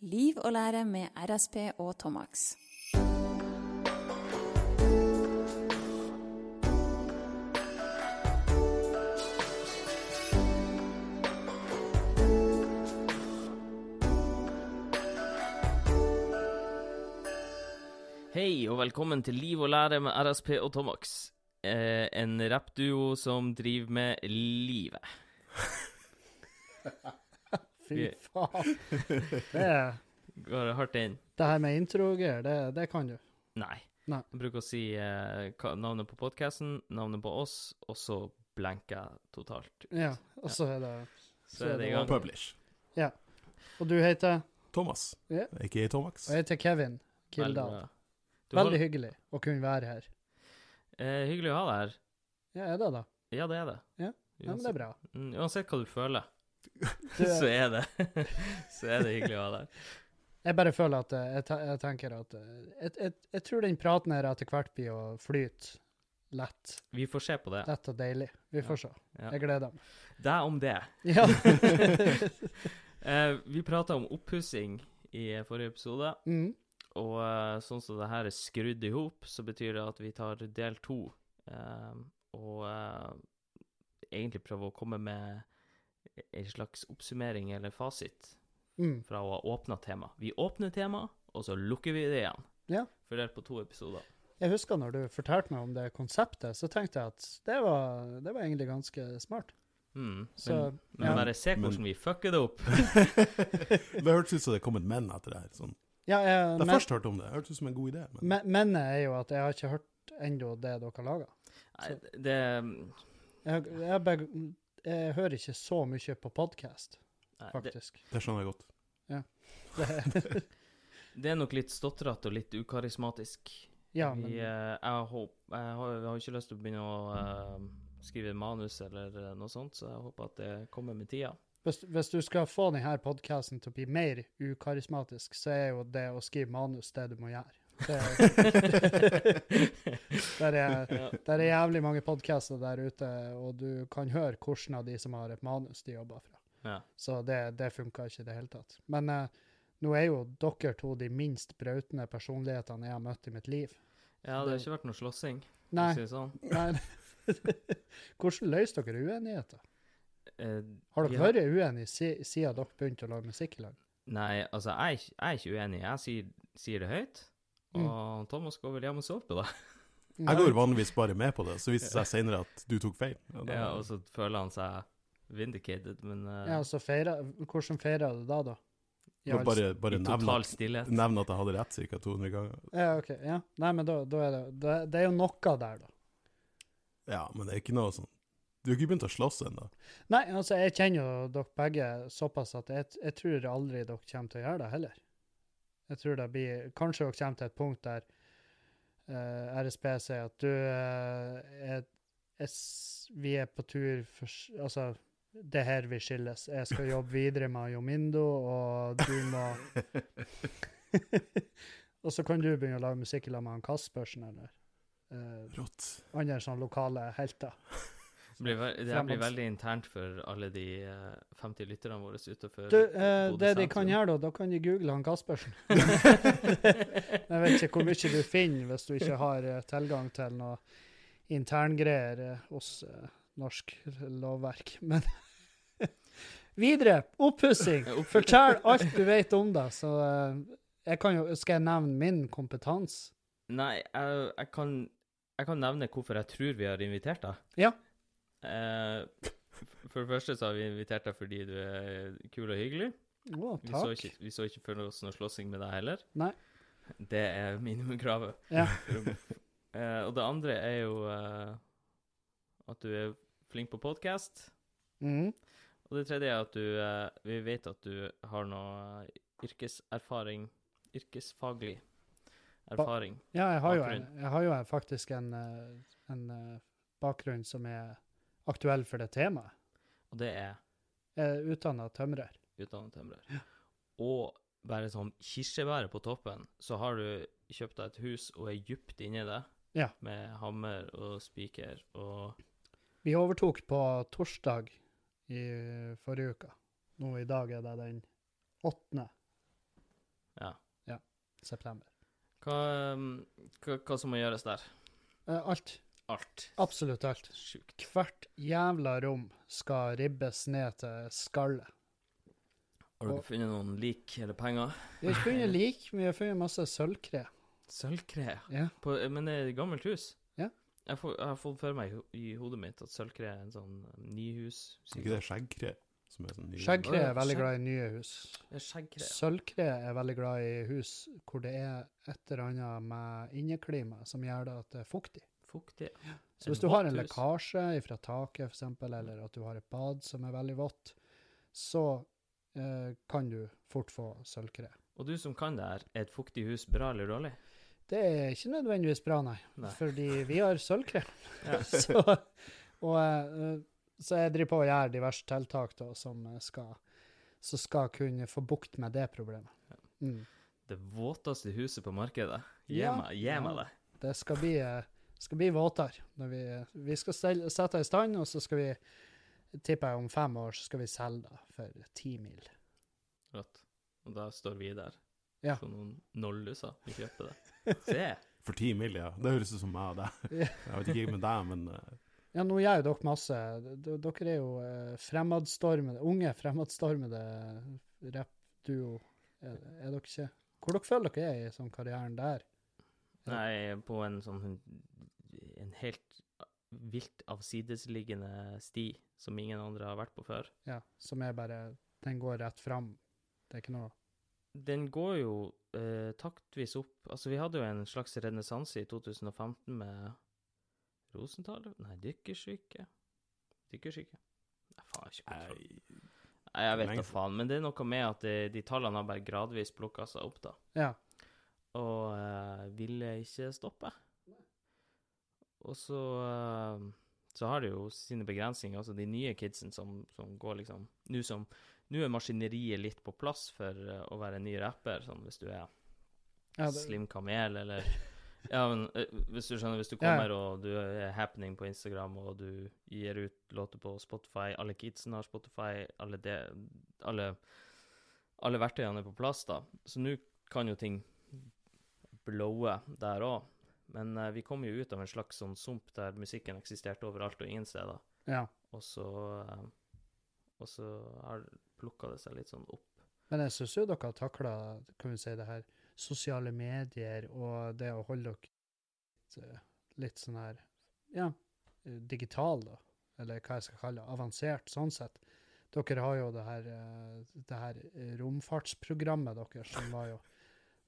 Liv og lære med RSP og Tomax. Hei, og velkommen til Liv og lære med RSP og Tomax. Eh, en rappduo som driver med livet. Fy faen. Det, Går hardt inn? det her med introger, det, det kan du. Nei. Nei. Jeg bruker å si eh, hva- navnet på podkasten, navnet på oss, og så blenker jeg totalt. ut. Ja, og så er det Så er det i gang. Publish. Og du heter Thomas. Ja. Ikke Tomax. Og jeg heter Kevin Veldig Kildahl. bra. Du Veldig har- hyggelig å kunne være her. Eh, hyggelig å ha deg her. Ja, er det da? Ja, det er det. Ja. Ja, men det er bra. Mm, Uansett hva du føler, Du, så er det Så er det hyggelig å ha der. jeg bare føler at eh, jeg, jeg tenker at eh, jeg, jeg, jeg tror den praten her etter hvert blir å flyte lett. Vi får se på det. Lett og deilig. Vi får se. Ja. Jeg gleder meg. Deg om det. Ja. Eh, vi prata om oppussing i forrige episode. mm. Og eh, sånn som det her er skrudd i hop, så betyr det at vi tar del to. eh, og eh, egentlig prøver å komme med en slags oppsummering eller fasit Mm. fra å ha åpna tema. Vi åpner tema, og så lukker vi det igjen. Ja. Fordelt på to episoder. Jeg husker når du fortalte meg om det konseptet, så tenkte jeg at det var, det var egentlig ganske smart. Mm. Så, men men ja. bare se Men- hvordan vi fucker det opp. Det hørtes ut som det kom et men etter det her. Sånn. Ja, jeg, Da jeg men, først hørte om det, det hørtes ut som en god idé. Men men, mennet er jo at jeg har ikke hørt ennå det dere har laga. Nei, det Jeg, jeg, beg- jeg hører ikke så mye på podkast, faktisk. det, det skjønner jeg godt. Det, det er nok litt stotrete og litt ukarismatisk. ja, vi, men eh, jeg, håper, jeg, har, jeg har ikke lyst til å begynne å eh, skrive manus eller eh, noe sånt, så jeg håper at det kommer med tida. hvis, hvis du skal få denne podkasten til å bli mer ukarismatisk, så er jo det å skrive manus det du må gjøre. Det, der, er, der er jævlig mange podkaster der ute, og du kan høre hvilken av de som har et manus de jobber fra. Ja. Så det, det funka ikke i det hele tatt. Men eh, nå er jo dere to de minst brautende personlighetene jeg har møtt i mitt liv. ja, det har ikke vært noe slåssing, Nei. si sånn. nei. Hvordan løser dere uenigheter? Eh, Har dere dere vært uenige si, siden dere begynte å lage musikk i lag? Nei, altså, jeg, er jeg er ikke uenig. Jeg sier, sier det høyt, og Mm. Thomas går vel hjem og sover på det. Jeg går vanligvis bare med på det, så viser det seg senere at du tok feil. Ja, da- Ja, og så føler han seg vindicated, men uh... Ja, så feira, Hvordan feira du da, da? I all- bare, bare i nevne, total stillhet. nevne at jeg hadde rett ca. 200 ganger. Ja, OK. Ja. Nei, men da, da er det, det Det er jo noe der, da. Ja, men det er ikke noe sånn Du har ikke begynt å slåss ennå. Nei, altså, jeg kjenner jo dere begge såpass at jeg, jeg tror aldri dere kommer til å gjøre det heller. Jeg tror det blir Kanskje dere kommer til et punkt der uh, RSP sier at du uh, er, er, Vi er på tur for Altså, det er her vi skilles. Jeg skal jobbe videre med Jomindo, og du må Og så kan du begynne å lage musikk sammen med han Kaspersen, eller uh, Rått. andre sånne lokale helter. Det blir, ve- det blir veldig internt for alle de eh, 50 lytterne våre utenfor Du, eh, det de kan gjøre, da, da kan de google han Kaspersen. jeg vet ikke hvor mye du finner hvis du ikke har eh, tilgang til noe interngreier eh, hos eh, norsk lovverk. Men videre, oppussing. Fortell alt du vet om det. Så eh, jeg kan jo, skal jeg nevne min kompetanse? Nei, jeg, jeg, kan, jeg kan nevne hvorfor jeg tror vi har invitert deg. Ja. Eh, for det første så har vi invitert deg fordi du er kul og hyggelig. Å, Vi så, ikke, vi så ikke for oss noe slåssing med deg heller. Nei. Det er minimumkravet. Ja. Eh, og det andre er jo eh, at du er flink på podkast. Mm. Og det tredje er at du eh, Vi vet at du har noe eh, yrkeserfaring Yrkesfaglig erfaring. Ja, jeg har jo, en, jeg har jo faktisk en, eh, en eh, bakgrunn som er aktuell for det temaet. Og det er er utdanna tømrer. utdannet tømrer. Og bare sånn kirsebæret på toppen, så har du kjøpt deg et hus og er dypt inni det. Ja. Med hammer og spiker og Vi overtok på torsdag i forrige uke. Nå i dag er det den åttende. september. Hva, hva, hva som må gjøres der? Eh, alt. Alt. Absolutt alt. Sjukt. Hvert jævla rom skal ribbes ned til skallet. Har dere funnet noen lik eller penger? Vi har ikke funnet lik, men vi har funnet masse sølvkre. Sølvkre? Ja. På, men det er et gammelt hus? Ja. Jeg, får, jeg har fått for meg i, hodet mitt at sølvkre er en sånn um, nyhus... Er ikke det skjeggkre? Som er sånn Skjeggkre er veldig glad i nye hus. Sølvkre er veldig glad i hus hvor det er et eller annet med inneklima som gjør det at det er fuktig. Fuktig. Så hvis du har en lekkasje fra taket, f.eks., eller at du har et bad som er veldig vått, så eh, kan du fort få sølvkre. Og du som kan det her, er et fuktig hus bra eller dårlig? Det er ikke nødvendigvis bra, nei. Nei. Fordi vi har sølvkre. Ja. så, og, eh, så jeg driver på å gjøre diverse tiltak da, som skal, som skal kunne få bukt med det problemet. Mm. Det våteste huset på markedet. Gi Ja. meg, gi meg Ja. det. Det skal bli, eh, skal bli våtere. Når vi, vi skal stell- sette det i stand, og så skal vi, tipper jeg om fem år, så skal vi selge det for ti mil. Rått. Og da står vi der. Ja. Som noen nolluser. Vi kjøper det. Se! For ti mil, ja. Det høres ut som meg og deg. Jeg vet ikke med deg, men eh, Ja, nå gjør jo dere masse. D- Dere er jo eh, fremadstormede, unge fremadstormede rappduo. Er, er dere ikke? Hvor dere føler dere er i sånn karrieren der? Nei, på en sånn En helt vilt avsidesliggende sti som ingen andre har vært på før. Ja, som er bare Den går rett fram. Det er ikke noe Den går jo eh, taktvis opp Altså, vi hadde jo en slags renessanse i 2015 med Rosenthal? Nei, dykkersyke. Dykkersyke? Nei, faen, jeg har ikke kontroll. nei, Nei, jeg vet da faen, men det er noe med at de, de tallene har bare gradvis plukka seg opp, da. Ja. Og uh, ville ikke stoppe. Og så uh, så har det jo sine begrensninger. Altså de nye kidsen som, som går liksom Nå som Nå er maskineriet litt på plass for eh, å være en ny rapper, sånn hvis du er ja det, Slim Kamel, eller Ja, men hvis du skjønner, hvis du Ja. kommer og du er happening på Instagram, og du gir ut låter på Spotify, alle kidsen har Spotify, alle, det, alle, alle verktøyene er på plass, da. Så nå kan jo ting blowe der òg. Men uh, vi kom jo ut av en slags sånn sump der musikken eksisterte overalt og ingen steder. ja. Og så uh, Og så har plukka det seg litt sånn opp. Men jeg syns jo dere har takla kan vi si, det her sosiale medier og det å holde dere litt, eh, litt sånn her Ja, digital, da. Eller hva jeg skal kalle det. Avansert, sånn sett. Dere har jo det her, det her romfartsprogrammet deres, som var jo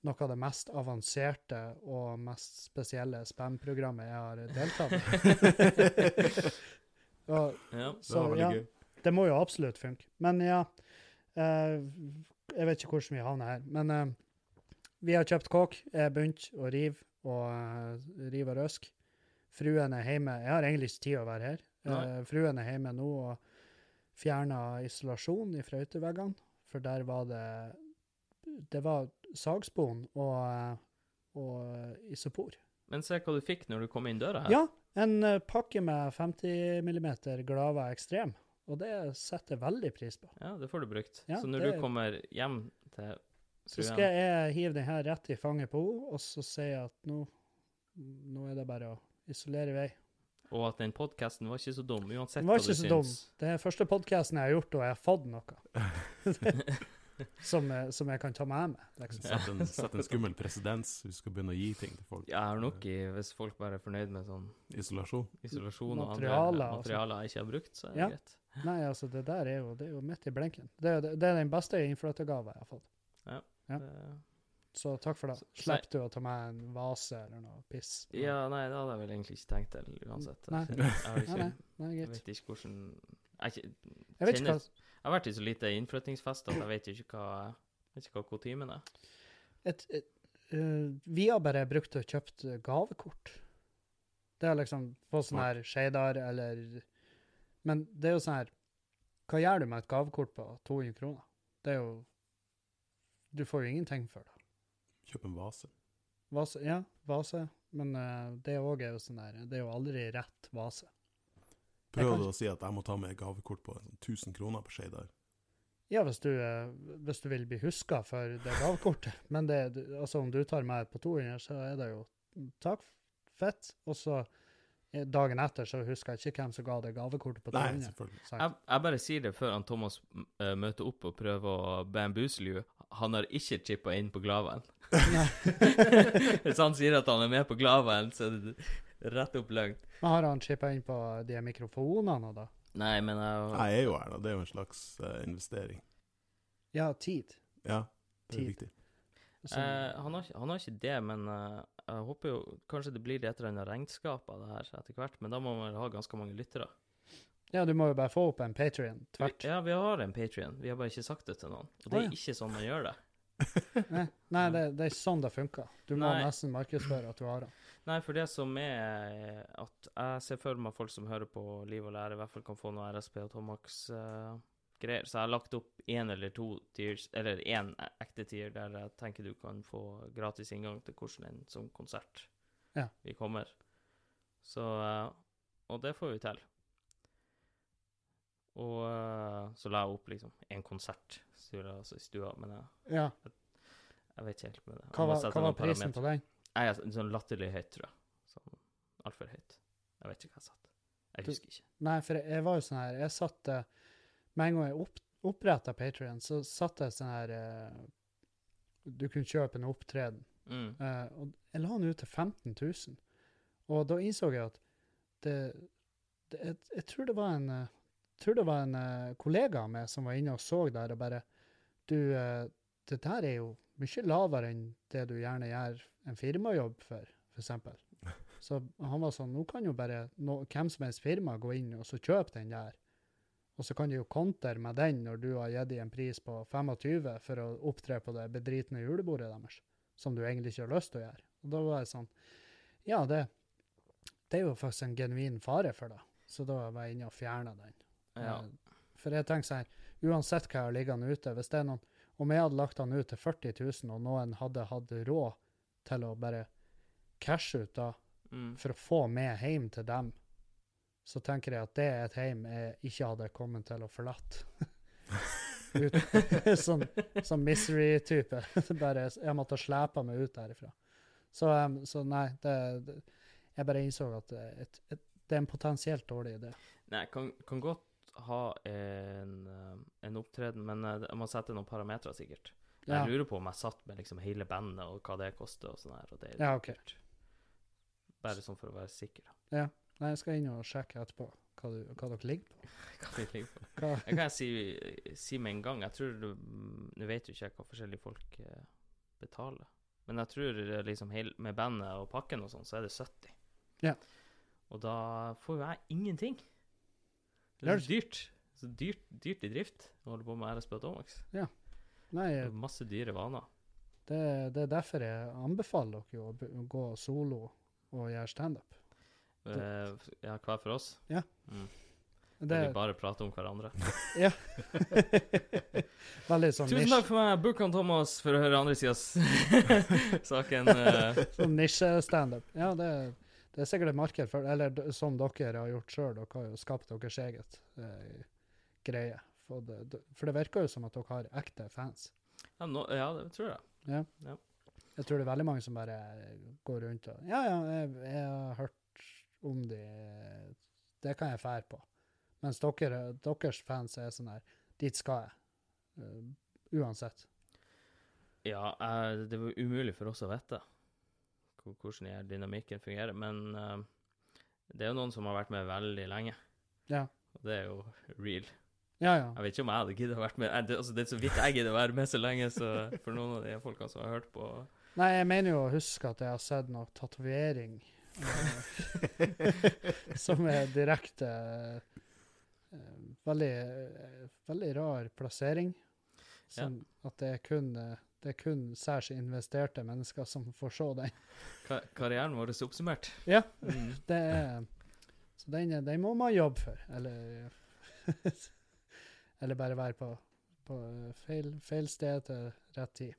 noe av det mest avanserte og mest spesielle spam-programmet jeg har deltatt i. og, Ja. det så, var veldig ja, gøy. det må jo absolutt funke. Men ja eh, Jeg vet ikke hvordan vi havner her. Men eh, vi har kjøpt kåk. Jeg begynte begynt å rive og uh, rive og røske. Fruen er hjemme. Jeg har egentlig ikke tid å være her. Eh, fruen er hjemme nå og fjerna isolasjon i frøyteveggene, for der var det Det var sagspon og, eh, og isopor. Men se hva du fikk når du kom inn døra her. Ja, en eh, pakke med 50 mm Glava Ekstrem, og det setter jeg veldig pris på. Ja, det får du brukt. Ja, så når det- du kommer hjem til Så skal jeg hive den her rett i fanget på henne, og så si at nå, nå er det bare å isolere vei. Og at den podkasten var ikke så dum, uansett hva du syns. Den var ikke så dum. Det er første podkasten jeg har gjort, og jeg har fått noe. som, jeg- som jeg kan ta med meg. Liksom. Sett en, sett en skummel presedens hvis du skal begynne å gi ting til folk. Jeg har nok i, hvis folk bare er fornøyd med sånn Isolasjon. isolasjon og Materialer andre materialer jeg ikke har brukt, så er det Ja. greit. Nei, altså, det der er jo, det er jo midt i blinken. Det, er- det er den beste innflyttergava jeg har fått. Ja. Det- Så takk for det. Slipper du å ta med en vase eller noe piss? Ja, nei, det hadde jeg vel egentlig ikke tenkt til uansett. Nei. Jeg, Nei, ikke, nei, nei, jeg vet ikke hvordan Jeg, Jeg kjenner- jeg har vært i så lite innflyttingsfest at jeg vet ikke hva vet ikke hva kutymen er. et, et, uh, Vi har bare brukt og kjøpt gavekort. Det er liksom på sånn her Skeidar eller Men det er jo sånn her Hva gjør du med et gavekort på 200 kroner? Det er jo Du får jo ingenting for det. Kjøp en vase. Vase, ja, vase. Men uh, det òg er jo sånn her Det er jo aldri rett vase. Jeg Prøv kan- å si at jeg må ta med gavekort på sånn 1000 kroner på Skeidar. Ja, hvis du, eh, hvis du vil bli huska for det gavekortet. Men det, altså, om du tar meg på 200, så er det jo takk, fett. Og så eh, dagen etter så husker jeg ikke hvem som ga det gavekortet på Nei, 200. selvfølgelig. Jeg, jeg bare sier det før han Thomas eh, møter opp og prøver å bamboozle you. Han har ikke chippa inn på Glaven. Hvis han sier at han er med på Glaven, så er det rett opp løgn. Men har han chippa inn på de mikrofonene da? Nei, men jeg, Jeg er jo her, da. Det er jo en slags uh, investering. Ja, tid. Ja, det er Tid. viktig. Så, Eh, han, har, han har ikke det, men uh, jeg håper jo kanskje det blir et eller annet regnskap av det her etter hvert. Men da må man ha ganske mange lyttere. ja, du må jo bare få opp en Patrion tvert. Ja, vi har en Patrion. Vi har bare ikke sagt det til noen. Og det er ja. ikke sånn man gjør det. Nei, nei det, det er sånn det funker. Du må Nei. nesten markedsføre at du har den. Nei, for det som er eh, at jeg ser for meg folk som hører på Liv og lære, i hvert fall kan få noe RSP og Tomax-greier. så jeg har lagt opp én eller to tiers, eller én ekte tier, der jeg tenker du kan få gratis inngang til hvordan en sånn konsert Ja. vi kommer. Så uh, Og det får vi til. Og uh, så la jeg opp liksom en konsert jeg, altså i stua, men jeg, Ja. jeg vet ikke helt med det. Hva var, hva var prisen parametre. på den? Nei, er sånn latterlig høyt, tror jeg. Sånn altfor høyt. Jeg vet ikke hva jeg satt. Jeg husker ikke. Nei, for jeg, jeg var jo sånn her Jeg satt Med en gang jeg opp, oppretta Patrion, så satt jeg sånn her eh, Du kunne kjøpe en opptreden. Mm. Eh, og jeg la den ut til 15 000. Og da innså jeg at det, det jeg, jeg tror det var en jeg tror det var en eh, kollega av meg som var inne og så der og bare Du, eh, det der er jo mye lavere enn det du gjerne gjør en firmajobb for, f.eks. Så han var sånn Nå kan jo bare no, hvem som helst firma gå inn og så kjøpe den der. Og så kan de jo kontre med den når du har gitt dem en pris på 25 for å opptre på det bedritne julebordet deres som du egentlig ikke har lyst til å gjøre. Og da var jeg sånn Ja, det, det er jo faktisk en genuin fare for det. Så da var jeg inne og fjerna den. Ja. Eh, For jeg tenker sånn her, uansett hva jeg har liggende ute, hvis det er noen Om jeg hadde lagt den ut til 40 000, og noen hadde hatt råd til å bare cashe ut da, Mm. for å få med hjem til dem, så tenker jeg at det er et hjem jeg ikke hadde kommet til å forlate. Ut, sånn, sånn misery-type. Bare Jeg måtte slepe meg ut derifra. Så, um, så nei, det, det, jeg bare innså at det, et, et, det er en potensielt dårlig idé. Nei, kan, kan godt ha en, eh, en opptreden, men eh, jeg må sette noen parametere, sikkert. Ja, Jeg lurer på om jeg satt med liksom hele bandet, og hva det koster, og sånn her. Og det er Ja, ok. dyrt. Bare sånn for å være sikker. Ja. nei, jeg skal inn og sjekke etterpå hva, du, hva dere ligger på. Hva vi ligger på. Hva, Jeg kan si, si med en gang Jeg tror du Nå vet jo ikke hva forskjellige folk eh, betaler. Men jeg tror eh, liksom med bandet og pakken og sånn, så er det 70. Ja. Og da får jo jeg ingenting. Det er er så dyrt. Så dyrt, dyrt i drift å holde på med RSB og Tomax. nei, Det er Masse dyre vaner. det, det er derfor jeg anbefaler dere å å gå solo og gjøre standup. Eh, ja, hver for oss. Ja. Mm. Det vi bare prater om hverandre. veldig sånn Tusen takk for meg, Burkan Thomas, for å høre andre sidas saken. Uh. sånn nisje-standup. Ja, det, det er sikkert et marked for Eller som dere har gjort sjøl, dere har jo skapt deres eget eh, greie. For det, for det virker jo som at dere har ekte fans. ja, no, ja, det tror jeg. Ja. Ja. Jeg tror det er veldig mange som bare går rundt og Ja, ja, jeg, jeg har hørt om de Det kan jeg fære på. Mens dere, deres fans er sånn her Dit skal jeg. Uh, uansett. Ja, uh, det var umulig for oss å vite hvordan her dynamikken fungerer, men uh, det er jo noen som har vært med veldig lenge, Ja. og det er jo real. Ja, ja. Jeg vet ikke om jeg hadde giddet å være med, Jeg, det, altså, det er så vidt jeg gidder å være med så lenge, så for noen av de folkene som har hørt på Nei, jeg mener jo å huske at jeg har sett noe tatovering eh, som er direkte uh, veldig, uh, veldig rar plassering. Som At det er kun eh, det er kun særs investerte mennesker som får se den. ka karrieren vår er oppsummert. Ja, Mm. det er Så den, den må man jobbe for, eller Eller bare være på, på feil, feil sted til rett tid.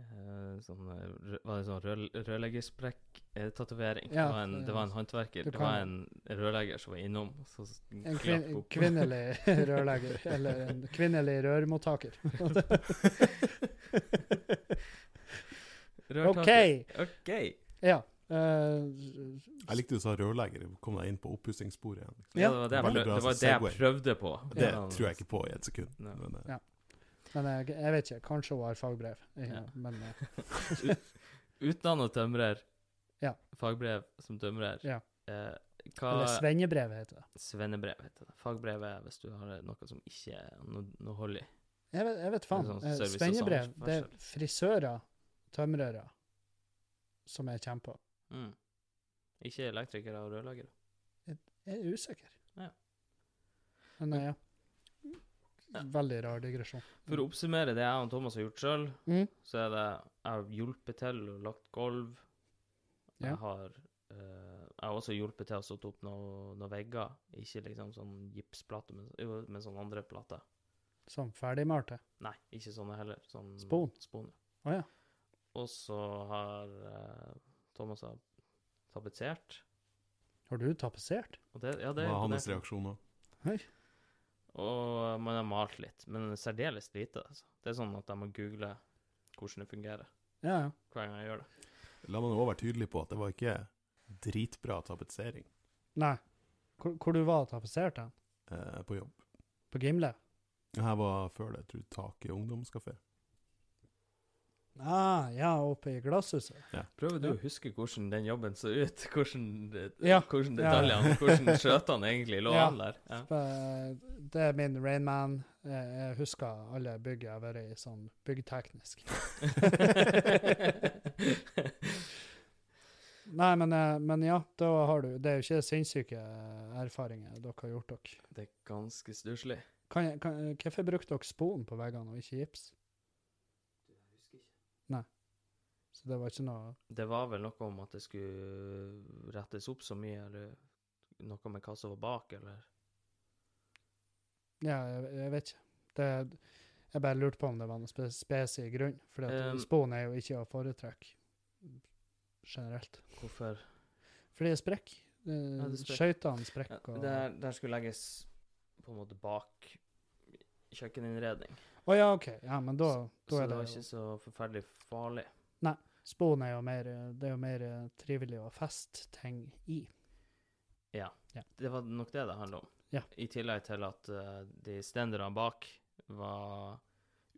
Eh, sånn, eh, Var det sånn rørleggersprekk-tatovering? Ja, det, var en- det var en håndverker. Det var en rørlegger som var innom. Så En kvin kvinnelig rørlegger, eller en kvinnelig rørmottaker. Rørtaker. OK! okay. Ja. Uh, Jeg likte du sa rørlegger. Kom deg inn på oppussingssporet igjen. Liksom. Ja, det var det jeg, prøv, det, var det jeg prøvde på. Det Ja. tror jeg ikke på i et sekund. No. Men, Ja. Men jeg, jeg vet ikke. Kanskje hun har fagbrev. Ja, Ja. Men uh. Utdanna tømrer. Ja. Fagbrev som tømrer. Ja. Eh, hva Eller svennebrev, heter det. Svennebrev heter det. Fagbrev er hvis du har noe som ikke er noe, noe hold i. Jeg vet, jeg vet faen. sånn Eh, Svennebrev, det er frisører, tømrere, som jeg kommer på. Mm. Ikke elektrikere og rørleggere. Jeg er usikker. Ja. Men eh, ja. Veldig rar digresjon. For å oppsummere det jeg og Thomas har gjort sjøl, Mm. så er det Jeg har hjulpet til og lagt gulv. Ja. Jeg har Uh, Jeg har også hjulpet til å sette opp noen noe vegger. Ikke liksom sånn gipsplate, men, jo, men sånn andre plater. Som ferdigmalte. Nei, ikke sånne heller. Sånn Spon? Spon, oh, ja. Og så har uh, Thomas har tapetsert. Har du tapetsert? Og det, ja, Det Hva er hans imponerende. reaksjoner. Og man har malt litt, men særdeles lite. Altså. Det er sånn at jeg må google hvordan det fungerer Ja, ja. hver gang jeg gjør det. La meg nå være tydelig på at det var ikke dritbra tapetsering Nei. Hvor, hvor du var tapetsert hen? eh, på jobb. På Gimle? Det her var før det, tror jeg, taket i ungdomskafé. Ah, ja, oppe i glasshuset. Prøver du Ja. å huske hvordan den jobben så ut? Hvordan, Ja. hvordan detaljene, hvordan skjøtene egentlig lå Ja. an der? Ja. Eh, Det er min Rainman. Jeg, husker alle bygg jeg har vært i, sånn byggteknisk. Nei, men, eh, men ja, da har du Det er jo ikke sinnssyke eh, erfaringer dere har gjort dere. det er ganske stusslig. Kan, jeg- kan, hvorfor brukte dere spon på veggene og ikke gips? Så det var ikke noe Det var vel noe om at det skulle rettes opp så mye, eller noe med hva som var bak, eller Ja, jeg, jeg vet ikke. Det, jeg bare lurte på om det var noen spe, spesiell grunn. For Um, spon er jo ikke å foretrekke generelt. hvorfor Fordi det er sprekk. Ja. Skøytene sprekker. og- der, der skulle legges på en måte bak kjøkkeninnredning. Å ja, OK. Ja, men da, da så er det var ikke så forferdelig farlig. Spon er jo mer, det er jo mer eh, trivelig å feste ting i. Ja. Ja. Det var nok det det handla om. Ja. I tillegg til at uh, de stenderne bak var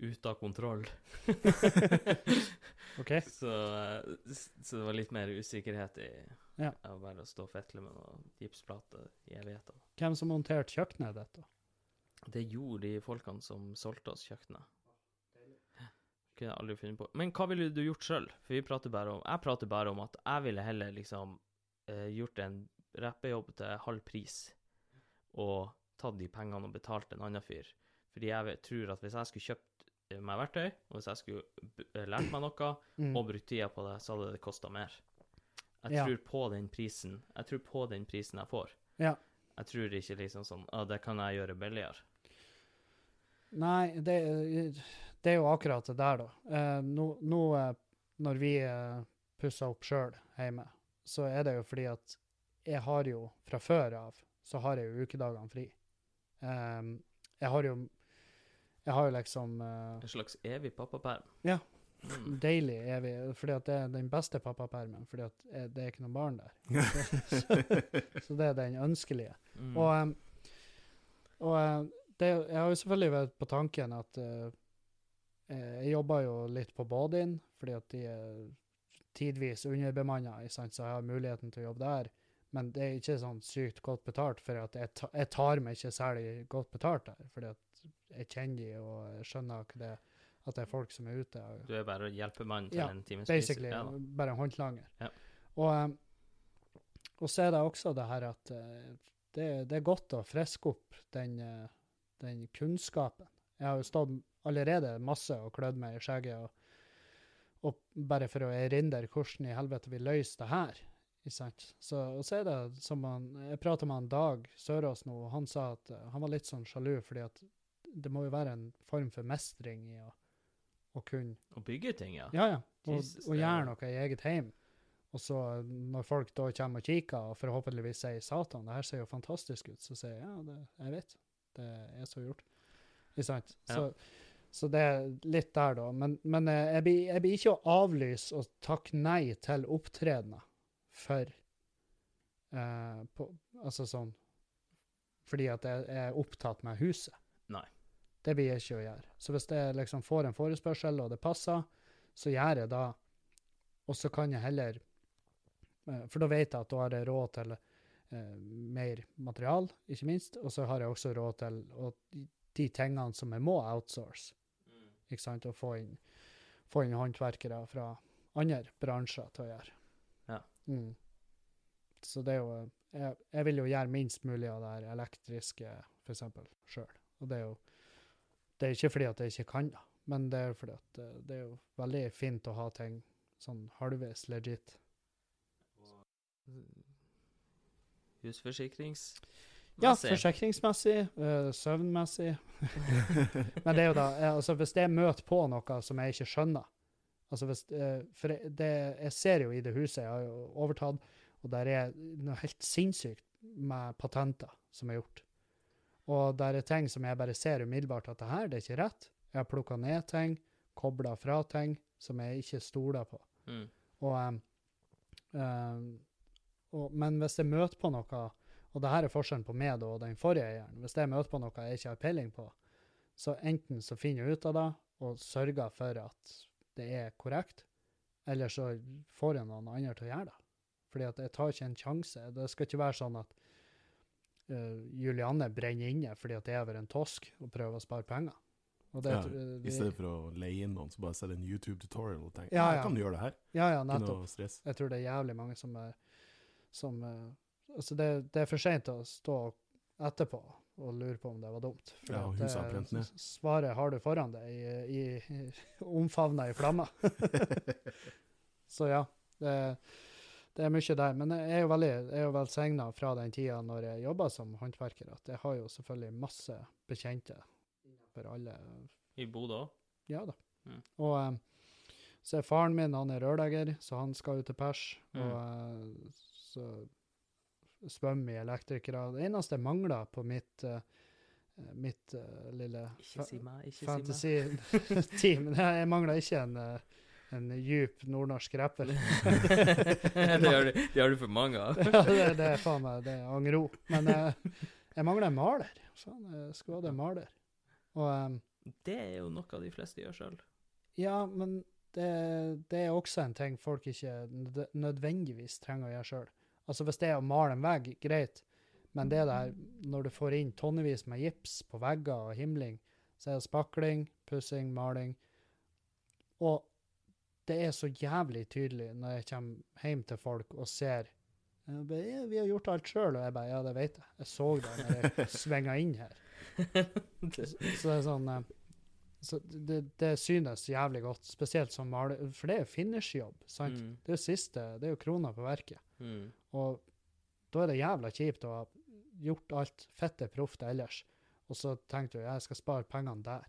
ute av kontroll. OK? så, eh, så det var litt mer usikkerhet i Ja. å bare stå og fetle med noen gipsplater i evigheter. Hvem som monterte kjøkkenet ditt, da? Det gjorde de folkene som solgte oss kjøkkenet. Kunne jeg aldri funnet på. Men hva ville du gjort sjøl? For vi prater bare om Jeg prater bare om at jeg ville heller liksom eh, gjort en rappejobb til halv pris og tatt de pengene og betalt en annen fyr. Fordi jeg tror at hvis jeg skulle kjøpt eh, meg verktøy, og hvis jeg skulle eh, lært meg noe Mm. og brukt tida på det, så hadde det kosta mer. Jeg Ja. tror på den prisen Jeg tror på den prisen jeg får. Ja. Jeg tror ikke liksom sånn Å, det kan jeg gjøre billigere. Nei, det, det er jo akkurat det der, da. Eh, nå, nå eh, når vi eh, pusser opp sjøl hjemme, så er det jo fordi at jeg har jo fra før av så har jeg jo ukedagene fri. Um, jeg har jo Jeg har jo liksom uh, En slags evig pappaperm. Ja. Mm. deilig evig, fordi at det er den beste pappapermen, fordi at det er ikke noen barn der. Så det er den ønskelige. Mm. Og, um, og det, jeg har jo selvfølgelig vært på tanken at eh, eh, jeg jobber jo litt på Badin, fordi at de er tidvis underbemanna, så jeg har muligheten til å jobbe der. Men det er ikke sånn sykt godt betalt, for at jeg, ta, jeg tar meg ikke særlig godt betalt der. fordi at jeg kjenner de, og jeg skjønner ikke det, at det er folk som er ute. Og, Du er bare hjelpemann til Ja, en times pris. Basically Ja, bare en håndlanger. Ja. Og, um, og så er det også det her at eh, det, det er godt å friske opp den, eh, den kunnskapen. Jeg har jo stått allerede masse og klødd meg i skjegget, og, og bare for å erindre hvordan i helvete vi løser det her. Så, og så er det som han, Jeg pratet med han Dag Sørås nå, og han sa at eh, han var litt sånn sjalu, fordi at det må jo være en form for mestring i å, å kunne Å bygge ting, ja. Ja, ja. Og, Jesus, og gjøre noe i eget hjem. Og så når folk da kommer og kikker og forhåpentligvis sier 'Satan, det her ser jo fantastisk ut', så sier jeg ja, det, jeg vet. Det er så gjort. Ikke sant? Ja. Så, så det er litt der, da. Men, men eh, jeg, blir, jeg blir ikke å avlyse og takke nei til opptredener for eh, på, Altså sånn Fordi at jeg er opptatt med huset. Nei. Det blir jeg ikke å gjøre. Så hvis jeg liksom får en forespørsel, og det passer, så gjør jeg det. Og så kan jeg heller eh, For da vet jeg at da har jeg råd til eh, mer material, ikke minst. Og så har jeg også råd til og de tingene som jeg må outsource. Ikke sant? Og få inn, få inn håndverkere fra andre bransjer til å gjøre. Ja. Mm. Så det er jo jeg, jeg vil jo gjøre minst mulig av det her elektriske, eksempel, sjøl. Og det er jo Det er ikke fordi at jeg ikke kan det, men det er fordi at eh, det er jo veldig fint å ha ting sånn halvveis legit. Husforsikrings... Ja, forsikringsmessig, uh, søvnmessig. Men det er jo da eh, altså Hvis jeg møter på noe som jeg ikke skjønner altså hvis, uh, For jeg- det, jeg ser jo i det huset jeg har jo overtatt, og der er noe helt sinnssykt med patenter som er gjort. Og der er ting som jeg bare ser umiddelbart at det her, det er ikke rett. Jeg har plukka ned ting, kobla fra ting som jeg ikke stoler på. Mm. Og, um, em, og, men hvis jeg møter på noe, og det her er forskjellen på meg og den forrige eieren, hvis jeg møter på noe jeg ikke har peiling på, så enten så finner jeg ut av det og sørger for at det er korrekt, eller så får jeg noen andre til å gjøre det. Fordi at jeg tar ikke en sjanse. Det skal ikke være sånn at uh, Julianne brenner inne fordi at jeg er over en tosk og prøver å spare penger. Og det, Ja, I stedet for å leie inn noen, så bare sette en YouTube-tutorial og tenke ja, ja. kan du gjøre det her? Ja, ja, nettopp. Jeg tror det er jævlig mange som er som, eh, Altså, det, det er for seint å stå etterpå og lure på om det var dumt. For Ja, at det- brent ned. Svaret har du foran deg, i, i, i, omfavna i flammer. Så ja, det, det er mye der. Men jeg er jo veldig jeg er jo velsigna fra den tida når jeg jobba som håndverker, at jeg har jo selvfølgelig masse bekjente for alle I Bodø òg. ja da. Mm. Og eh, så er faren min han er rørlegger, så han skal jo til pers. Mm. Og eh, så svømmer i elektrikere. Det eneste jeg mangler på mitt uh, mitt uh, lille Ikke si fantasy-team Jeg mangler ikke en, eh, en djup nordnorsk rapper. det har du, det har du for mange av. ja, det, det er faen meg det er angro. Men eh, jeg mangler en maler. Faen, jeg skulle hatt en maler. Og um, Det er jo noe de fleste gjør sjøl. Ja, men det, det er også en ting folk ikke nødvendigvis trenger å gjøre sjøl. Altså hvis det er å male en vegg, greit, men det der når du får inn tonnevis med gips på vegger og himling, så er det spakling, pussing, maling. Og det er så jævlig tydelig når jeg kommer hjem til folk og ser bare, ja, 'Vi har gjort alt sjøl', og jeg bare 'Ja, det vet jeg'. Jeg så det når jeg svinga inn her. Så, så det er sånn eh, så det, det synes jævlig godt, spesielt som maler, for det er jo finishjobb, sant? Mm. Det er jo siste, det er jo krona på verket. Mm. Og da er det jævla kjipt å ha gjort alt fette proft ellers, og så tenkte du jeg skal spare pengene der,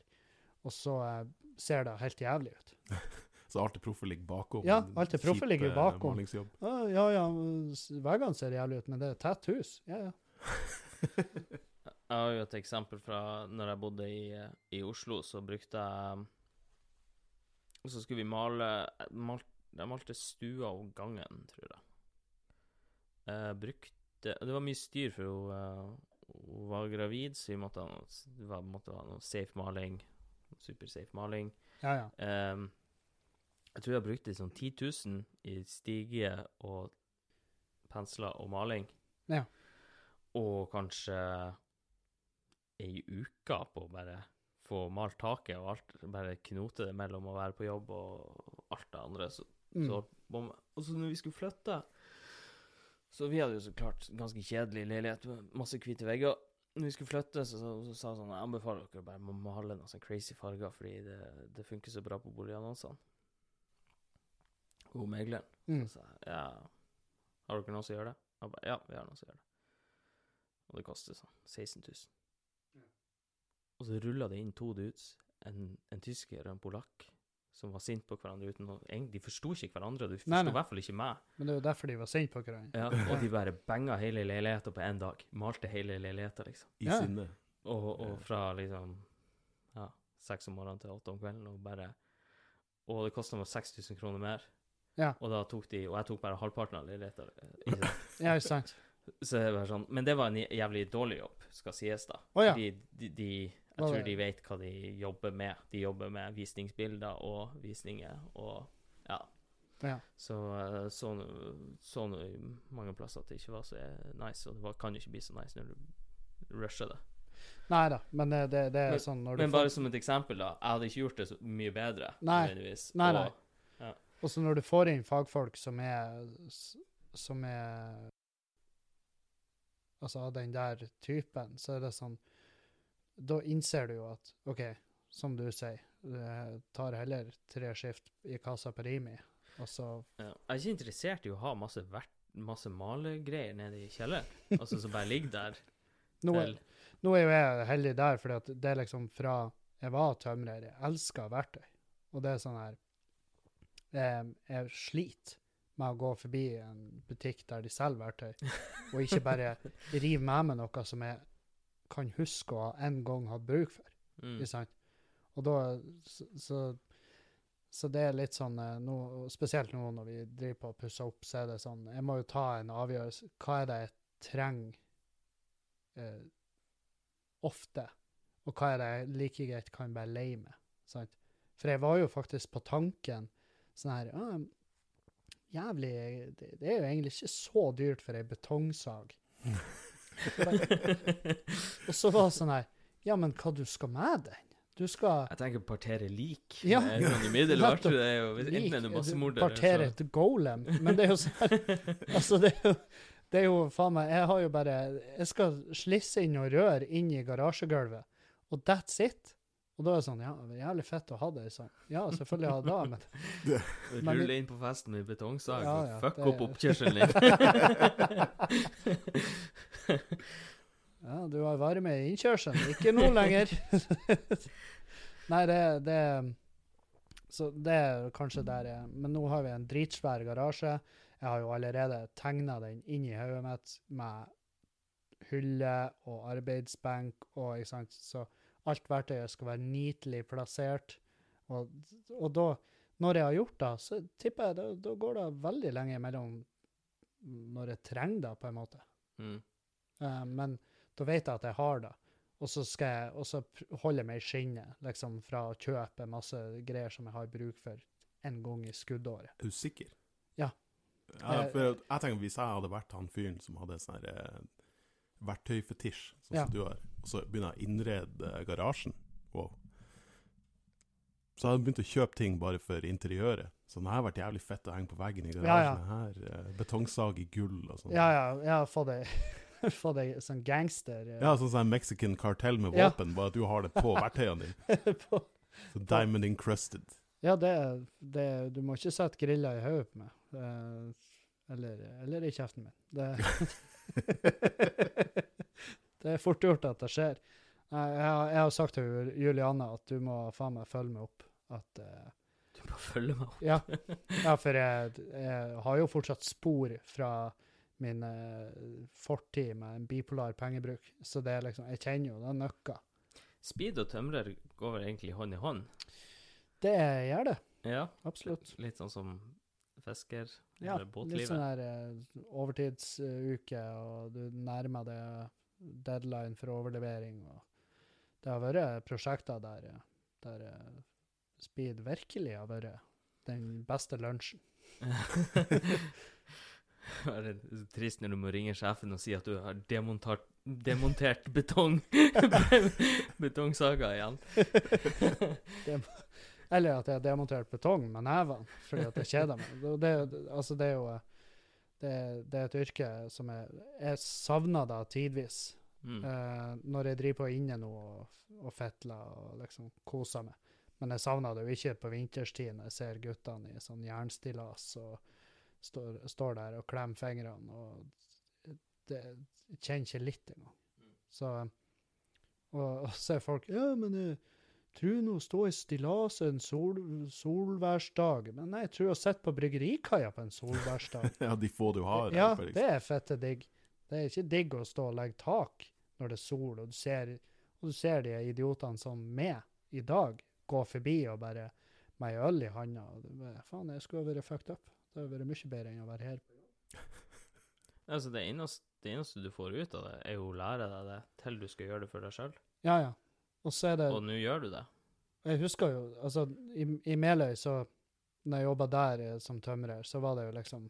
og så eh, ser det helt jævlig ut. Så alt det proffe ligger bakom. Ja, alt det proffe ligger bakom. Malingsjobb. Ja, ja, s- veggene ser jævlig ut, men det er et tett hus. Ja, ja. Jeg har jo et eksempel fra når jeg bodde i, i Oslo, så brukte jeg Og så skulle vi male mal, Jeg malte stua og gangen, tror jeg. Jeg brukte Det var mye styr, for hun, uh, hun var gravid, så vi måtte ha noe, det var, måtte ha noe safe maling. Supersafe maling. ja, ja. Um, jeg tror jeg brukte sånn 10 000 i stige og pensler og maling. Ja. Og kanskje ei uke på å bare få malt taket og alt, bare knote det mellom å være på jobb og alt det andre. Så, Mm. så, og så når vi skulle flytte Så vi hadde jo så klart ganske kjedelig leilighet masse hvite vegger. Når vi skulle flytte, så, så, så sa hun sånn Jeg anbefaler dere bare å male noen sånne crazy farger, fordi det, det funker så bra på boligannonsene. Hun megleren. Mm. Så sa jeg ja, har dere noen som gjør det? Jeg ba, ja, vi har noen som gjør det. Og det koster sånn 16 000. Og så rulla det inn to dudes, en, en tysker og en polakk, som var sinte på hverandre uten å De forsto ikke hverandre, de Nei, forsto i hvert fall ikke meg. Men det er jo derfor de var sinte på hverandre. Ja, og de bare benga hele leiligheta på én dag. Malte hele leiligheta, liksom. I Ja. sinne. Og, og fra liksom ja, seks om morgenen til åtte om kvelden, og bare Og det kosta meg 6000 kroner mer. Ja. Og da tok de Og jeg tok bare halvparten av leiligheta. eh? Ja, sant? Så det var sånn Men det var en jævlig dårlig jobb, skal sies, da. Å ja. Fordi de, de Jeg tror de vet hva de jobber med. De jobber med visningsbilder og visninger og Ja. Ja. Så eh, så så mange plasser at det ikke var så eh, nice, og det var, kan jo ikke bli så nice når du rusher det. Nei da, men det, det, det er Men- sånn Men får bare som et eksempel, da. Jeg hadde ikke gjort det så mye bedre, Nei. nødvendigvis. Nei, nei. Og, Og så når du får inn fagfolk som er som er Altså av den der typen, så er det sånn Da innser du jo at OK, som du sier, det tar heller tre skift i kassa på Rimi, og så ja. Jeg er ikke interessert i å ha masse, vert, masse malegreier nede i kjelleren, altså som bare ligger der. nå, er, nå er jo jeg heldig der, for det er liksom fra jeg var tømrer, jeg elsker verktøy. Og det er sånn her eh, Jeg sliter med å gå forbi en butikk der de selger verktøy, og ikke bare rive med meg noe som jeg kan huske å ha en gang hatt bruk for. Mm. Ikke sant? Og da så, så, det er litt sånn no, Spesielt nå når vi driver på å pusse opp, så er det sånn Jeg må jo ta en avgjørelse. Hva er det jeg trenger eh, ofte? Og hva er det jeg like greit kan være lei med? Sant? For jeg var jo faktisk på tanken sånn her ah, Jævlig det, det er jo egentlig ikke så dyrt for ei betongsag. Og så var det sånn her Ja, men hva du skal med den? Du skal Jeg tenker partere lik. Ja. Sånn. Nettopp. Det er jo enten du massemorder partere et golem. Men det er jo sånn her Altså, det er jo, det er jo faen meg Jeg har jo bare Jeg skal slisse inn og rør inn i garasjegulvet, og that's it. Og da er det sånn Ja, det er jævlig fett å ha det sånn. Ja, selvfølgelig ha det, men Men- Rulle inn på festen med betongsag Ja, og ja, fuck det- opp oppkjørselen din. Ja, du har varme i innkjørselen. Ikke nå lenger. Nei, det, det Så det er kanskje der jeg Men nå har vi en dritsvær garasje. Jeg har jo allerede tegna den inn i hodet mitt med hylle og arbeidsbenk og ikke sant. Så alt verktøyet skal være nitelig plassert. Og, og da, når jeg har gjort det, så tipper jeg da, da går det veldig lenge mellom når jeg trenger det, på en måte. Mm. Uh, men da vet jeg at jeg har det. Og så skal jeg og så pr- holde jeg meg i skinnet liksom, fra å kjøpe masse greier som jeg har bruk for en gang i skuddåret. Er du sikker? Ja. ja Eh, for jeg tenker Hvis jeg hadde vært han fyren som hadde sånn eh, verktøyfetisj, sånn Ja. som du har, og så begynner jeg å innrede eh, garasjen Wow. Så hadde jeg begynt å kjøpe ting bare for interiøret. Så det har vært jævlig fett å henge på veggen i Ja, garasjen. Her, eh, betongsag i gull og sånn. Ja, ja, ja få deg, fått sånn gangster Ja, Ja, sånn som en mexican kartell med Ja. våpen, bare at du har det på verktøyene dine. på Så diamond encrusted. Ja, det, det Du må ikke sette griller i hodet på meg. Eh, eller, eller i kjeften min. Det, det er fort gjort at det skjer. Jeg, har- jeg har sagt til Jul- Juliane at du må faen meg følge meg opp. At uh, Du må følge meg opp. Ja, ja for jeg, jeg har jo fortsatt spor fra min eh, fortid med en bipolar pengebruk. Så det er liksom Jeg kjenner jo den nøkka. Speed og tømrer går vel egentlig hånd i hånd? Det gjør det. Ja. Absolutt. Litt sånn som fisker, Ja, eller litt sånn der eh, overtidsuke, og du nærmer deg deadline for overlevering. Og det har vært prosjekter der, der eh, speed virkelig har vært den beste lunsjen. Det er trist når du må ringe sjefen og si at du har demontert, demontert betong. Betongsaga igjen. Eller at jeg har demontert betong med nevene fordi at jeg kjeder meg. Det, altså det er jo eh, det, det er et yrke som jeg, jeg savner da tidvis. Mm. Eh, når jeg driver på inne nå og, og fetler og liksom koser meg. Men jeg savner det jo ikke på vinterstid når jeg ser guttene i sånn jernstillas og står, står der og klemmer fingrene. og det jeg kjenner ikke litt engang. Så og, og så er folk Ja, men eh, Tror nå stå i stillaset en sol, solværsdag. Men nei, tror å sitte på bryggerikaia på en solværsdag. Ja, de få du har. ja, det er fette digg. Det er ikke digg å stå og legge tak når det er sol, og du ser, og du ser de idiotene som meg i dag gå forbi og bare med ei øl i handa. Faen, jeg skulle ha vært fucked up. Det hadde vært mye bedre enn å være her. Altså, det eneste, det eneste du får ut av det, er jo å lære deg det til du skal gjøre det for deg sjøl. Ja, ja. Og så er det Og nå gjør du det. Jeg husker jo, altså, i, i Meløy, så når jeg jobba der eh, som tømrer, så var det jo liksom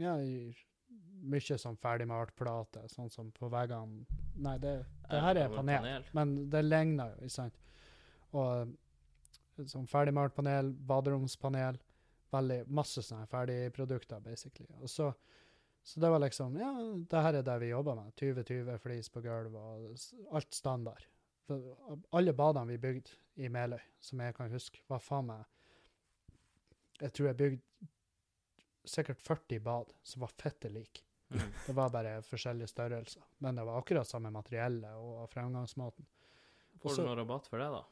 Ja, mye sånn ferdigmalt plate, sånn som på veggene Nei, det, det her er panel, men det ligner jo, ikke sant? Og eh, sånn ferdigmalt panel, baderomspanel, veldig masse sånne ferdigprodukter, basically. Og så, så det var liksom Ja, det her er det vi jobber med. 20-20 flis på gulv og alt standard. For alle badene vi bygde i Meløy, som jeg kan huske, var faen meg Jeg tror jeg bygde sikkert 40 bad som var fitte like. Mm. Det var bare forskjellige størrelser. Men det var akkurat samme materiellet og fremgangsmåten. Får Også- du noe rabatt for det, da?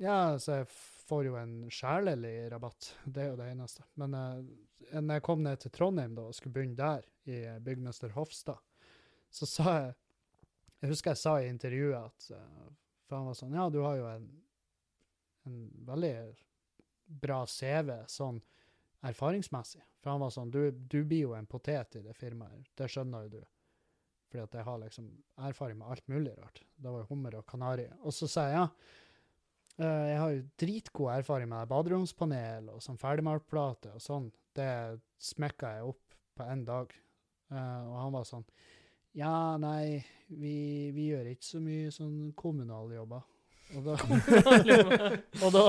Ja, så jeg får jo en sjelelig rabatt. Det er jo det eneste. Men uh, når jeg kom ned til Trondheim da, og skulle begynne der, i byggmester Hofstad, så sa jeg Jeg husker jeg sa i intervjuet at eh, For han var sånn Ja, du har jo en, en veldig bra CV sånn erfaringsmessig. For han var sånn Du, du blir jo en potet i det firmaet. Det skjønner jo du. Fordi at jeg har liksom erfaring med alt mulig rart. Det var jo hummer og kanari. Og så sa jeg ja. Eh, jeg har jo dritgod erfaring med baderomspanel og sånn ferdigmaltplate og sånn. Det smekka jeg opp på én dag. Uh, og han var sånn Ja, nei, vi, vi gjør ikke så mye sånn kommunaljobber. Og da, og, da,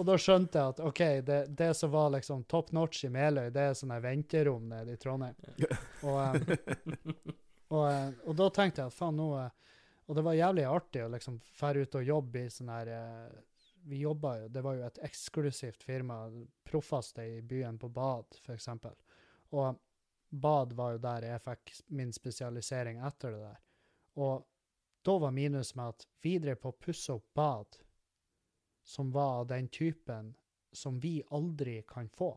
og da skjønte jeg at OK, det, det som var liksom top notch i Meløy, det er sånne venterom nede i Trondheim. Og, eh, og, eh, og da tenkte jeg at faen, nå eh, Og det var jævlig artig å liksom fære ut og jobbe i sånn her Vi jobba jo Det var jo et eksklusivt firma, proffeste i byen på Bad, eksempel. Og Bad var jo der jeg fikk min spesialisering etter det der. Og da var minus med at vi drev på å pusse opp bad som var av den typen som vi aldri kan få.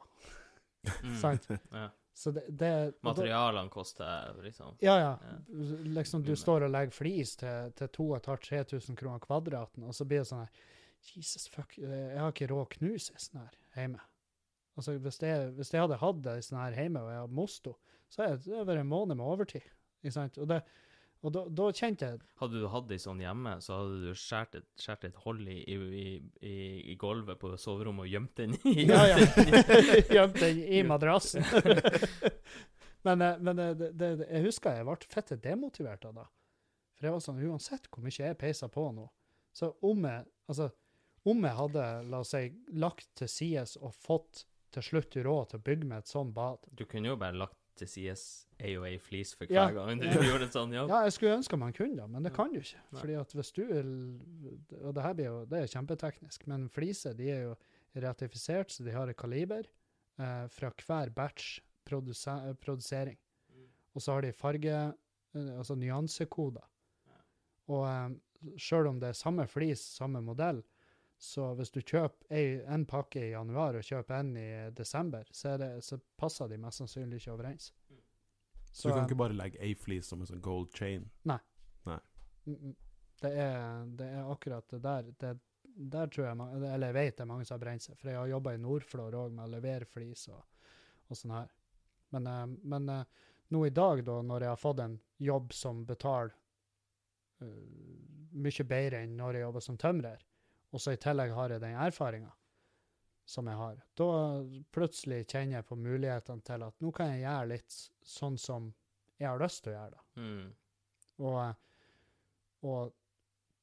Mm. Sant? Ja. Så det, det Materialene koster liksom Ja, ja. Ja. Liksom du Mm. står og legger flis til, til 2500-3000 kroner kvadraten, og så blir det sånn her Jesus fuck, jeg har ikke råd å knuse sånn her hjemme. Altså, hvis jeg, hvis jeg hadde hatt ei sånn her hjemme, og jeg hadde mosto, så hadde det vært en måned med overtid. Ikke sant? Og, det, og da, da kjente jeg Hadde du hatt ei sånn hjemme, så hadde du skåret et, skåret et hold i, i, i, i gulvet på soverommet og gjemt den i. Ja, ja. gjemt den i- madrassen. men eh, men eh, det, det, det, jeg husker jeg ble fette demotivert av det. For jeg var sånn, uansett hvor mye jeg peisa på nå, så om jeg, altså, om jeg hadde, la oss si, lagt til sides og fått til slutt råd til å bygge meg et sånt bad Du kunne jo bare lagt til side ei flis for Ja. hver gang du Ja. gjorde en sånn jobb. Ja, jeg skulle ønske man kunne det, men det kan du ikke. Nei. Fordi at hvis du Og det her blir jo, det er kjempeteknisk, men fliser de er jo ratifisert, så de har et kaliber eh, fra hver batch produse, produsering. Og så har de farge, eh, altså nyansekoder. Og eh, sjøl om det er samme flis, samme modell, så hvis du kjøper én en pakke i januar og kjøper en i desember, så, er det, så passer de mest sannsynlig ikke overens. Så du kan ikke bare legge ei flis som en sånn gold chain. Nei. nei. Det er, det er akkurat det der. Det, der tror jeg, eller jeg vet det er mange som har brent seg, for jeg har jobba i Nordflor òg med å levere flis og, og sånn her. Men, eh, men eh, nå i dag, da, når jeg har fått en jobb som betaler uh, mye bedre enn når jeg jobber som tømrer, og så i tillegg har jeg den erfaringa som jeg har, da plutselig kjenner jeg på mulighetene til at nå kan jeg gjøre litt sånn som jeg har lyst til å gjøre. da Mm. og, og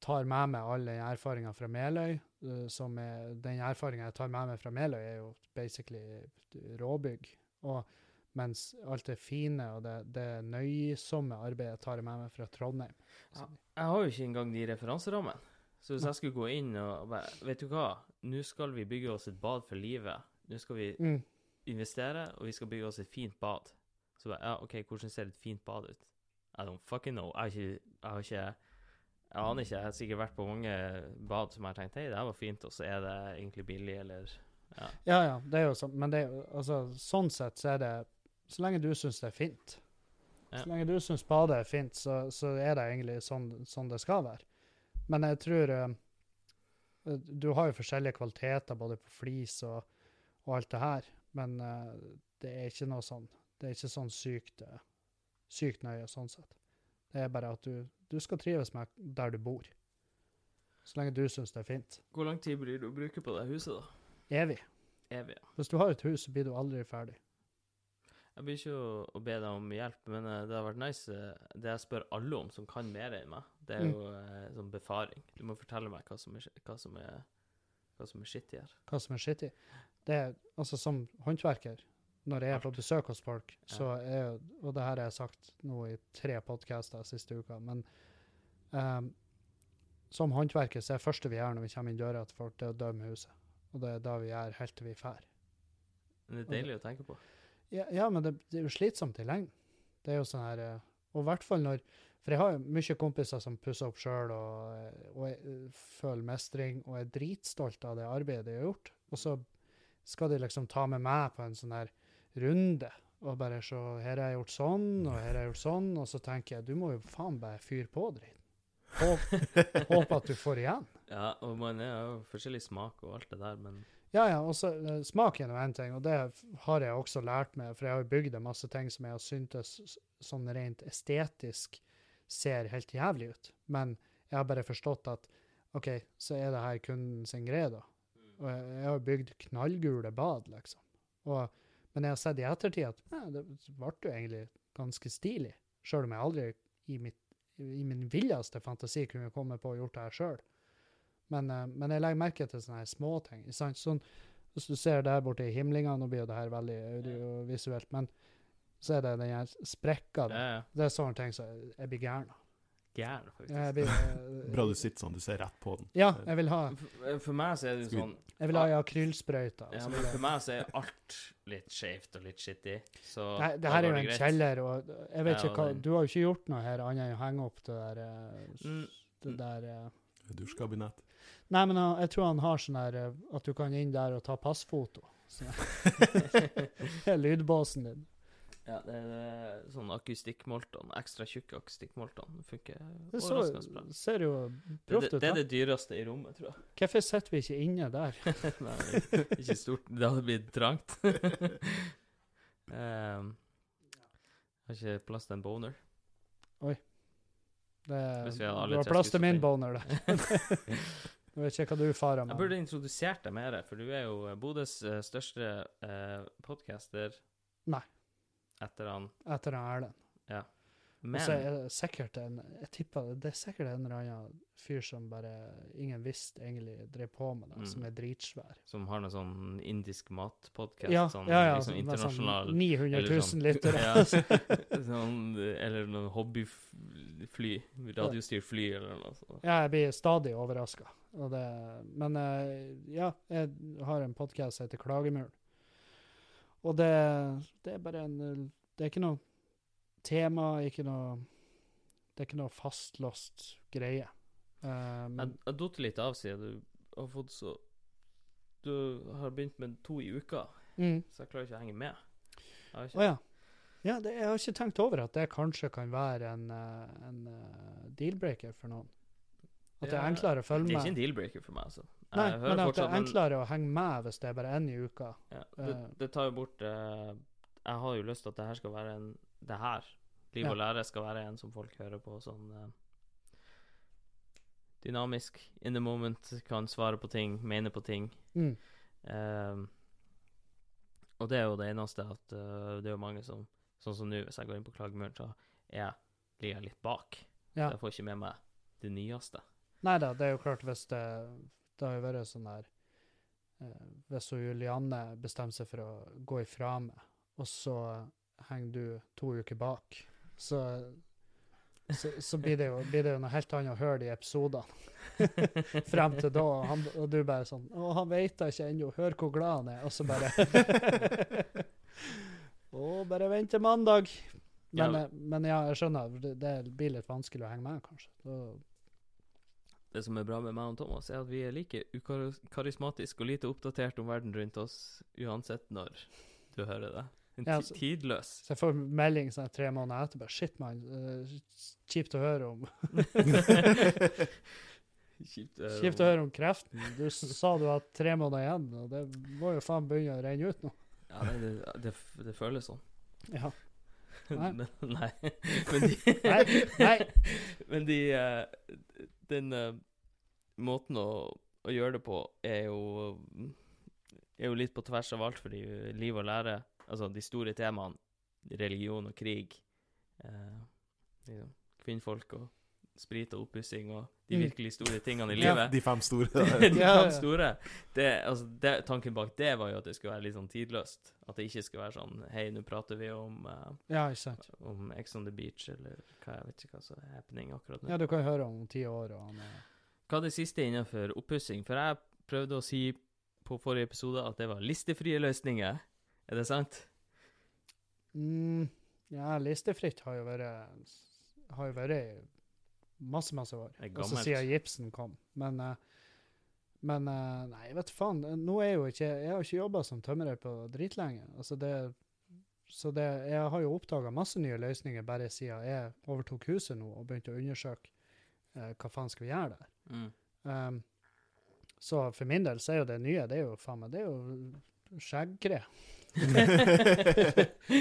tar med meg all den erfaringa fra Meløy. eh, som er, den erfaringa jeg tar med meg fra Meløy, er jo basically råbygg. Og mens alt det fine og det, det nøysomme arbeidet tar jeg med meg fra Trondheim. Ja. Jeg har jo ikke engang de referanserammene. Så hvis jeg skulle gå inn og bare Vet du hva, nå skal vi bygge oss et bad for livet. Nå skal vi Mm. investere, og vi skal bygge oss et fint bad. Så bare, ja, OK, hvordan ser et fint bad ut? I don't fucking know. Jeg har ikke, jeg har ikke, Jeg aner ikke. Jeg har sikkert vært på mange bad som jeg har tenkt hei, det her var fint, og så er det egentlig billig, eller ja. Ja, ja, det er jo sånn, men det er jo altså, sånn sett så er det Så lenge du syns det er fint, Ja. så lenge du syns badet er fint, så, så er det egentlig sånn, sånn det skal være. Men jeg tror uh, Du har jo forskjellige kvaliteter både på flis og, og alt det her, men uh, det er ikke noe sånn Det er ikke sånn sykt, eh, sykt nøye sånn sett. Det er bare at du, du skal trives med der du bor. Så lenge du syns det er fint. Hvor lang tid blir du å bruke på det huset, da? Evig. Evig. ja. Hvis du har et hus, så blir du aldri ferdig. Jeg blir ikke å, be deg om hjelp, men eh, det har vært nice eh, Det jeg spør alle om som kan mer enn meg, det er Mm. jo eh, sånn befaring. Du må fortelle meg hva som er, hva som er, hva som er shitty her. hva som er shitty? Det er, altså Som håndverker, når jeg er på besøk hos folk, så er Og det her har jeg sagt nå i tre podcaster siste uka, men um, som håndverker så er det første vi gjør når vi kommer inn døra til folk, det er å dømme huset. Og det er da vi gjør helt til vi drar. Det er deilig å tenke på. Ja, ja men det, det er jo slitsomt i lengden. Det er jo sånn her eh, Og i hvert fall når For jeg har jo mye kompiser som pusser opp sjøl og, eh, og jeg, eh, føler mestring og er dritstolt av det arbeidet de har gjort. Og så skal de liksom ta med meg på en sånn her runde og bare se Her har jeg gjort sånn, og her har jeg gjort sånn. Og så tenker jeg du må jo faen bare fyre på driten. Håp, håpe at du får igjen. Ja, og man er jo forskjellig smak og alt det der, men Ja, ja. Og så eh, smak er én ting, og det har jeg også lært meg, for jeg har bygd masse ting som jeg har syntes sånn rent estetisk ser helt jævlig ut. Men jeg har bare forstått at OK, så er det her kunden sin greie, da. Og jeg, jeg har bygd knallgule bad, liksom. Og, men jeg har sett i ettertid at ja, det ble jo egentlig ganske stilig, sjøl om jeg aldri i, mitt, i min villeste fantasi kunne komme på å gjort det her sjøl. Men, eh, men jeg legger merke til sånne her småting. Sånn, hvis du ser der borte i himlinga, nå blir jo det her veldig audiovisuelt, men så er det den her sprekka det ja. er Det er sånne ting som jeg- jeg blir gæren av. gæren, faktisk. Jeg, blir, eh, Bra du sitter sånn, du ser rett på den. Ja, jeg vil ha, For, for meg så er det jo sånn jeg vil ha ei akrylsprøyte. Ja, men for meg så er alt litt skjevt og litt skittig. så Nei, det her er jo en greit. kjeller, og jeg vet Ja, ikke hva Du har jo ikke gjort noe her annet enn å henge opp det der, eh, Mm. det der eh. Dusjkabinett. Nei, men jeg tror han har sånn her eh, at du kan inn der og ta passfoto. Sånn. Lydbåsen din. Ja, det er eh, sånn akustikkmolton, ekstra tjukk akustikkmolton. Det funker Det overraskende bra. ser jo Det, ut. proft det, det er det dyreste i rommet, tror jeg. Hvorfor sitter vi ikke inne der? Nei, ikke stort. Det hadde blitt trangt. um, har ikke plass til en boner. Det, Hvis vi du har plass til min boner der. Jeg vet ikke hva du farer Jeg burde introdusert deg mer, for du er jo Bodøs eh, største eh, podcaster. Nei. Etter han. Etter han Erlend. Ja. Men så er det sikkert en Jeg tipper det er sikkert en eller annen fyr som bare ingen visste egentlig drev på med det, Mm. som er dritsvær. som har noe sånn indisk matpodkast, Ja, sånn ja, ja, liksom med internasjonal Sånn 900 000 sånn- lyttere. Ja, sånn, eller noen hobbyfly. Radiostyrt fly, eller noe sånt. Ja, jeg blir stadig overraska. Men eh, ja, jeg har en podkast som heter Klagemuren. Og det, det er bare en Det er ikke noe tema, ikke noe Det er ikke noe fastlåst greie. Jeg men jeg datt litt av siden du har fått så Du har begynt med to i uka, mm. så jeg klarer ikke å henge med. Å ikke, ja. ja det, jeg har ikke tenkt over at det kanskje kan være en, eh, en deal-breaker for noen. At det er enklere å følge med. det er ikke en deal-breaker for meg, altså. Jeg Nei, hører men at det er enklere å henge med hvis det er bare én i uka. Ja, det, Eh. det tar jo bort uh, Jeg har jo lyst til at det her skal være en Det her, Liv og lære, skal være en som folk hører på sånn uh, Dynamisk, in the moment, kan svare på ting, mene på ting. Mm. Uh, og det er jo det eneste at det er jo mange som Sånn som nå, hvis jeg går inn på klagemuren, så er jeg, ligger jeg litt bak. Ja. Så jeg får ikke med meg det nyeste. Nei da, det er jo klart hvis det Det har jo vært sånn der eh, Hvis Julianne bestemmer seg for å gå ifra meg, og så henger du to uker bak, så så, så blir, det jo, blir det jo noe helt annet å høre de episodene. Frem til da, og, han, og du bare sånn Å, han vet da ikke ennå. Hør hvor glad han er. Og så bare Å, bare vent til mandag. Men, Ja. eh, men ja, jeg skjønner. Det, det blir litt vanskelig å henge med, kanskje. Da, Det som er bra med meg og Thomas, er at vi er like ukarismatiske og lite oppdatert om verden rundt oss, uansett når du hører det. En Ja, altså- tidløs. Så jeg får melding sånn tre måneder etterpå. Shit, mann. Uh, kjipt å høre om Kjipt å høre Kjipt om- å høre om kreften. Du sa du hadde tre måneder igjen, og det må jo faen begynne å renne ut nå. Ja, det, det, det føles sånn. Ja. Nei. Men, nei. Men de, Nei, nei. Men de eh, Den uh, måten å, å gjøre det på er jo Er jo litt på tvers av alt, fordi liv og lære Altså de store temaene, religion og krig, eh, liksom, kvinnfolk og sprit og oppussing og de Mm. virkelig store tingene i livet. Ja, De fem store. de fem store. Det, altså, det, tanken bak det var jo at det skulle være litt sånn tidløst. At det ikke skulle være sånn Hei, nå prater vi om, uh, Ja, ikke sant. om Ex on the Beach, eller hva jeg vet ikke hva som er happening akkurat nå. Ja, du kan høre om ti år, og han er Hva er det siste innenfor oppussing? For jeg prøvde å si på forrige episode at det var listefrie løsninger. Er det sant? mm, Ja, listefritt har jo vært Har jo vært masse, masse år. Altså siden gipsen kom. Men eh, Men eh, nei, vet du faen. Nå er jeg jo ikke Jeg har ikke jobba som tømrer på dritlenge. Altså det Så det Jeg har jo oppdaga masse nye løsninger bare siden jeg overtok huset nå og begynte å undersøke eh, hva faen skal vi gjøre der. Mm. Um, så for min del så er jo det nye, det er jo faen meg, det er jo skjeggkre.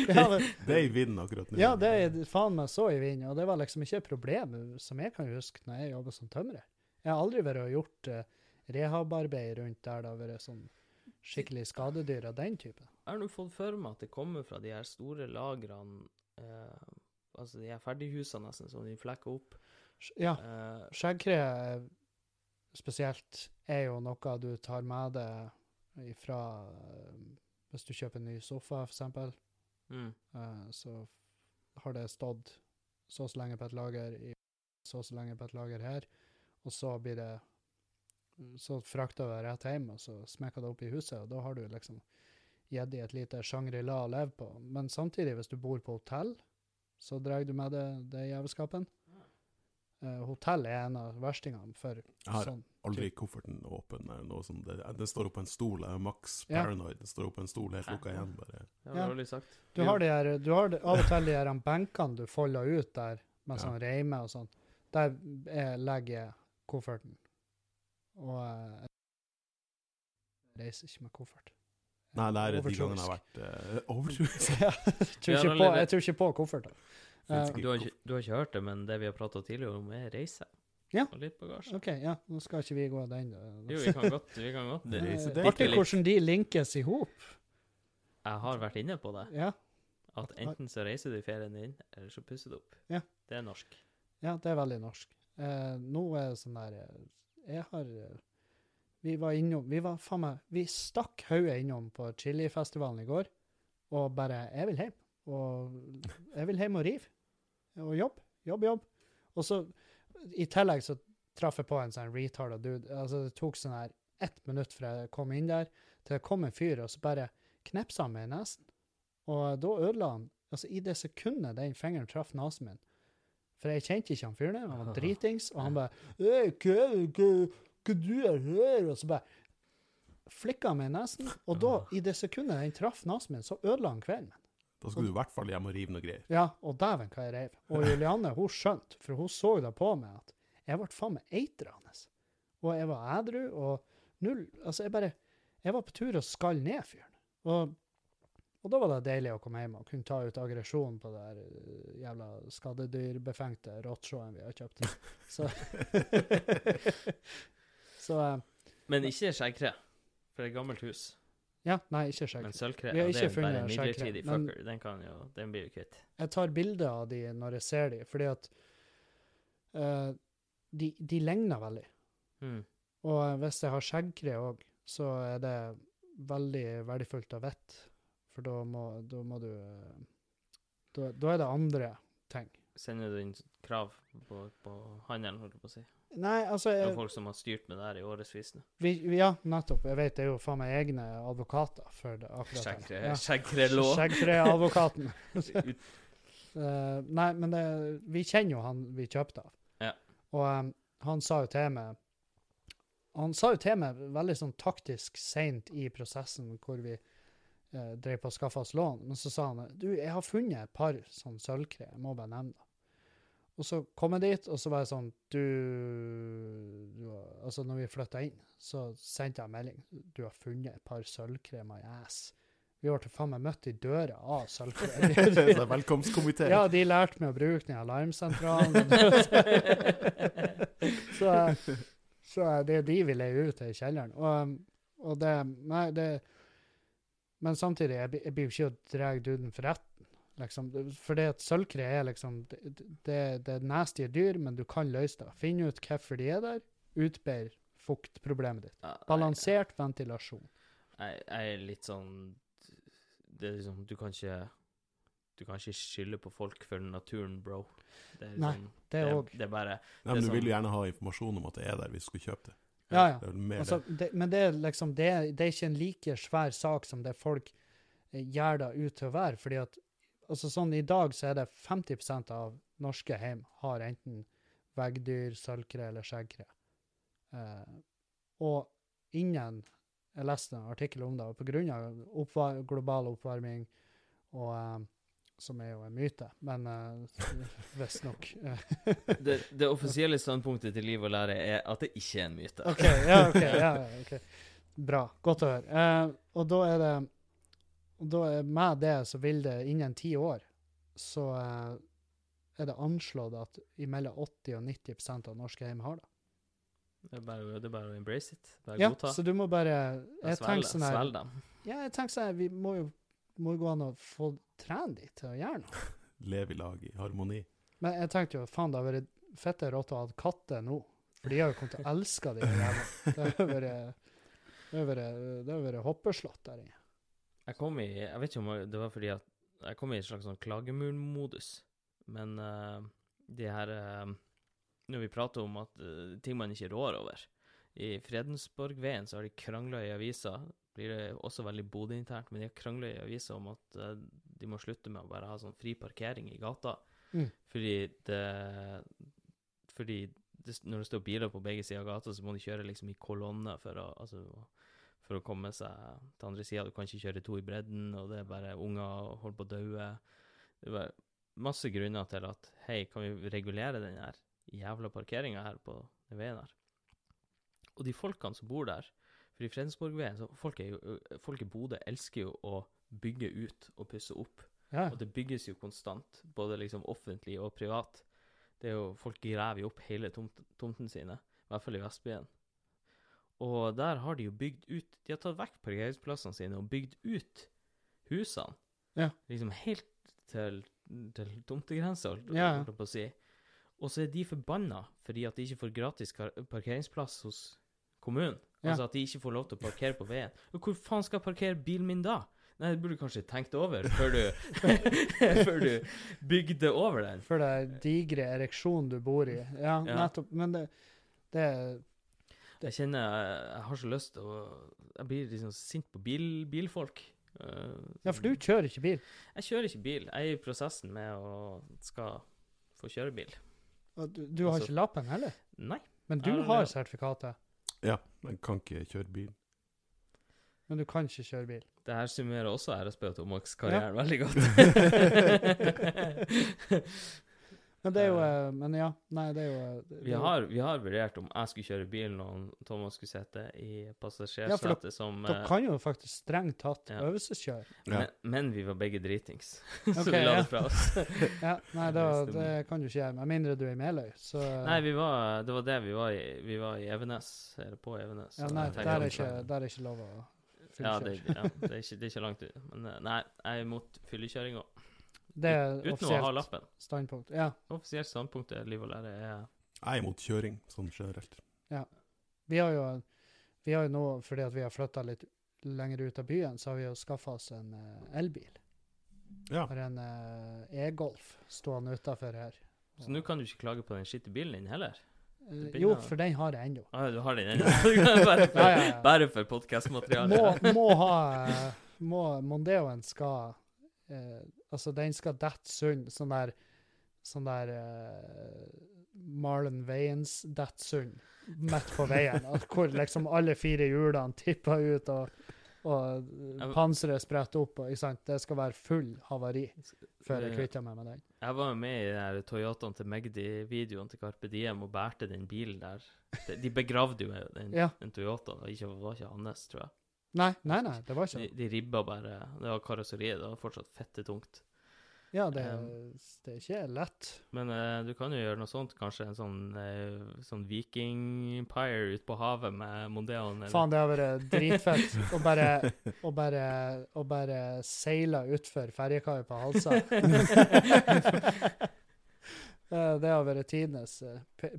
Ja, det, Det er i vinden akkurat nå. ja, det er faen meg så i vinden, og det var liksom ikke et problem som jeg kan huske når jeg jobba som tømrer. Jeg har aldri vært og gjort uh, rehabarbeid rundt der det har vært sånn skikkelig skadedyr av den typen. Jeg har nå fått for meg at det kommer fra de her store lagrene eh, Altså de her ferdighusene nesten, som de flekker opp. Ja, Eh, skjeggkre eh, spesielt er jo noe du tar med deg ifra eh, Hvis du kjøper en ny sofa, for eksempel. mm. uh, så har det stått så og så lenge på et lager i så og så lenge på et lager her, og så blir det så frakter du det rett hjem, og så smekker det opp i huset, og da har du liksom gitt dem et lite Shangri-La å leve på. Men samtidig, hvis du bor på hotell, så drar du med deg det jævelskapen. Uh, hotell er en av verstingene for har sånn. Aldri kofferten åpen. eller noe sånt. Det, den står opp på en stol. Jeg er maks paranoid. Den står opp på en stol helt lukka igjen. bare. Det var Ja. dårlig sagt. Du har, de her, du har de, av og til de her benkene du folder ut der, med Ja. sånn reime og sånn. Der er, legger jeg kofferten. Og eh, jeg reiser ikke med koffert. Nei, det er de gangene jeg har vært uh, overtroisk. Ja, jeg, tror ikke på, allerede- jeg tror ikke på kofferter. Eh, Du har, ikke, du har ikke hørt det, men det vi har prata tidligere om, er reise. Ja. Og litt bagasje. OK, ja, nå skal ikke vi gå den. da. Jo, vi kan godt, vi kan godt Det er det bitte. Artig hvordan de linkes i hop. Jeg har vært inne på det. Ja, At enten så reiser du i ferien din, eller så pusser du opp. Ja. Det er norsk. ja, det er veldig norsk. Eh, nå er det sånn der eh, Jeg har eh, Vi var innom Vi var faen meg Vi stakk hodet innom på chilifestivalen i går og bare Jeg vil hjem. Og jeg vil hjem og rive. Og jobb, Jobb, jobb. Og så, i tillegg så traff jeg på en sånn retarda dude. Altså, det tok sånn her ett minutt fra jeg kom inn der, til det kom en fyr, og så bare knepsa han meg i nesen. Og da ødela han Altså, i det sekundet den fingeren traff nesen min For jeg kjente ikke han fyren han var dritings, og han bare «Øy, Hva er hva- hva du er her? Og så bare flikka han meg i nesen. Og da, i det sekundet den traff nesen min, så ødela han kvelden min. Da skulle du i hvert fall hjem og rive noe greier. Ja, og dæven hva jeg reiv. Og Julianne hun skjønte, for hun så det på meg at jeg ble faen meg eitrende. Og jeg var ædru, og null Altså, jeg bare Jeg var på tur og skall ned fyren. Og, og da var det deilig å komme hjem og kunne ta ut aggresjonen på det der øh, jævla skadedyrbefengte rottshowet vi har kjøpt. Så Så eh, Men ikke skjeggkre, for det er et gammelt hus. Ja, nei, ikke skjegg. Men sølvkre, Vi ja, det er jo bare en midlertidig fucker. Den, kan jo, den blir jo kvitt. jeg tar bilder av de når jeg ser de, fordi at uh, de, de ligner veldig. Mm. Og eh, hvis jeg har skjeggkre òg, så er det veldig verdifullt å vite, for da må, da må du eh, da, da er det andre ting. Sender du inn krav på, på handelen, holdt jeg på å si? Nei, altså Det er folk som har styrt med det her i årevis nå. Ja, nettopp. Jeg vet det er jo faen meg egne advokater for det, akkurat. Skjeggkre, Ja. skjeggkre-lå. Skjeggkreadvokaten. Ut- Eh, nei, men det, vi kjenner jo han vi kjøpte av. Ja. Og, um, han sa jo til meg Han sa jo til meg veldig sånn taktisk seint i prosessen hvor vi eh, drev på å skaffe oss lån, men så sa han du, jeg har funnet et par sånn sølvkre, jeg må bare nevne det. Og så kom jeg dit, og så var jeg sånn Du, du Altså, når vi flytta inn, så sendte jeg melding. Du har funnet et par sølvkre, my ass. Vi ble faen meg møtt i døra av sølvkre. Så Velkomstkomité. Ja, de lærte meg å bruke den alarmsentralen. så, så det er de vi leier ut i kjelleren. Og, og det Nei, det Men samtidig, jeg, jeg blir jo ikke å dra duden for retten. Liksom. For det at sølvkre er liksom Det, det, det er nasty dyr, men du kan løse det. Finn ut hvorfor de er der. Utbedre fuktproblemet ditt. Ja, nei, Balansert ventilasjon. Jeg, jeg er litt sånn Det er liksom Du kan ikke Du kan ikke skylde på folk for naturen, bro. Det er Nei, liksom, Det det, òg. det er bare Nei, men det er du vil sånn- jo gjerne ha informasjon om at det er der hvis du skulle kjøpe det. Ja, ja. Det Altså, det. men det er liksom det, det er ikke en like svær sak som det folk eh, gjør det ut til å være. fordi at altså sånn I dag så er det 50% av norske hjem har enten veggdyr, sølvkre eller skjeggkre. Eh, og innen Jeg leste en artikkel om det, og pga. Oppvar global oppvarming, og, eh, som er jo en myte, men uh, visstnok. Uh, det, det offisielle standpunktet til Liv og lære er at det ikke er en myte. OK. Ja, ok, ja, ja, ok. Bra. Godt å høre. Uh, og da er det og da er Med det så vil det innen ti år så uh, er det anslått at mellom 80 og 90% av norske hjem har det. Det er bare, det er bare å embrace it. Bare Ja, godta. så du må bare Jeg tenker sånn her svelg dem. Ja, jeg tenker sånn her, Vi må jo må jo gå an å få trene de til å gjøre noe. Leve i lag i harmoni. Men jeg tenkte jo faen, det hadde vært fette rått å ha katter nå. For de har jo kommet til å elske de jævla. Det har vært det har vært, det har vært hoppeslott der inne. Jeg kom i Jeg vet ikke om det var fordi at jeg kom i en slags sånn klagemurmodus, men uh, de her uh, Når vi prater om at uh, ting man ikke rår over I Fredensborgveien så har de krangla i avisa, blir det også veldig Bodø-internt, men de har krangla i avisa om at eh, de må slutte med å bare ha sånn fri parkering i gata. Mm. Fordi det Fordi det, når det står biler på begge sider av gata, så må de kjøre liksom i kolonner for å altså, for å komme seg til andre sida. Du kan ikke kjøre to i bredden, og det er bare unger holder på å daue. Det bare masse grunner til at hei, kan vi regulere den her jævla parkeringa her på den veien her? Og de folkene som bor der, for i Fredensborgveien så folk, er jo, folk i Bodø elsker jo å bygge ut og pusse opp. Ja. Og det bygges jo konstant, både liksom offentlig og privat. Det er jo, Folk graver jo opp hele tomt, tomten sine, i hvert fall i Vestbyen. Og der har de jo bygd ut De har tatt vekk parkeringsplassene sine og bygd ut husene. Ja. Liksom helt til, til tomtegrensa, holdt Ja. på å si. Og så er de forbanna fordi at de ikke får gratis parkeringsplass hos kommunen. Ja. Altså at de ikke får lov til å parkere på veien. Og hvor faen skal jeg parkere bilen min da? Nei, det burde du kanskje tenkt over før du, før du bygde over den. For det digre ereksjonen du bor i. Ja, Ja. nettopp. Men det, det Jeg kjenner jeg, jeg har så lyst til å Jeg blir liksom sint på bil, bilfolk. Eh, Ja, for du kjører ikke bil. Jeg kjører ikke bil. Jeg er i prosessen med å skal få kjøre bil. Du, du har Altså- ikke lappen heller. Nei. Men du har sertifikatet. Ja, men kan ikke kjøre bil. Men du kan ikke kjøre bil. Det her summerer også RSB og Tomax-karrieren veldig godt. Men det er jo eh, Men ja. Nei, det er jo eh, det- vi, har, vi har vurdert om jeg skulle kjøre bilen når Thomas skulle sitte i Ja, passasjersetet som Dere eh, kan jo faktisk strengt tatt Ja. øvelseskjøre. Ja. men, men vi var begge dritings, så okay, vi la det fra oss. Ja, nei, da, Det det kan du ikke gjøre, med mindre du er i Meløy. Så Nei, vi var, det var det vi var i. Vi var i Evenes, eller på Evenes. ja, nei, der er, ikke, der er ikke lov å Ja, det, ja det, er ikke, det er ikke langt ut. Men eh, nei, jeg er imot fyllekjøring òg. Det er Uten å ha offisielt lappen. standpunkt. Ja. Offisielt standpunkt er liv og lære er Jeg er imot kjøring, sånn generelt. Vi har jo, vi har jo nå, fordi at vi har flytta litt lenger ut av byen, så har vi jo skaffa oss en eh, elbil. Ja. Har en eh, e-Golf stående utafor her. Så nå kan du ikke klage på den skitne bilen din heller? Eh, Jo, for den har jeg ennå. Ah, du har den ennå? bare for, Ja, ja, ja. bare for podkastmateriale? Må, må ha eh, må, Mondeoen skal eh, Altså, den skal dette sund. Sånn der sånn der eh, Marlon Wayans Datsun midt på veien. Hvor liksom alle fire hjulene tipper ut, og, og panseret spretter opp. Og, sant? Det skal være full havari før jeg kvitter meg med den. Jeg var jo med i der Toyotaen til Magdi-videoen til Carpe Diem og bærte den bilen der. De, de begravde jo den, Ja. den Toyotaen, og ikke, var ikke hans, tror jeg. Nei, nei, nei, det var ikke De, de ribba bare Det var karosseriet, det var fortsatt fette tungt. Ja, det, Um, det er ikke lett. Men uh, du kan jo gjøre noe sånt, kanskje en sånn, uh, sånn Viking Empire ute på havet med Mondeon. eller- Faen, det har vært dritfett å bare, å bare, å bare seile utfor ferjekaia på Halsa. Eh, det har vært tidenes uh,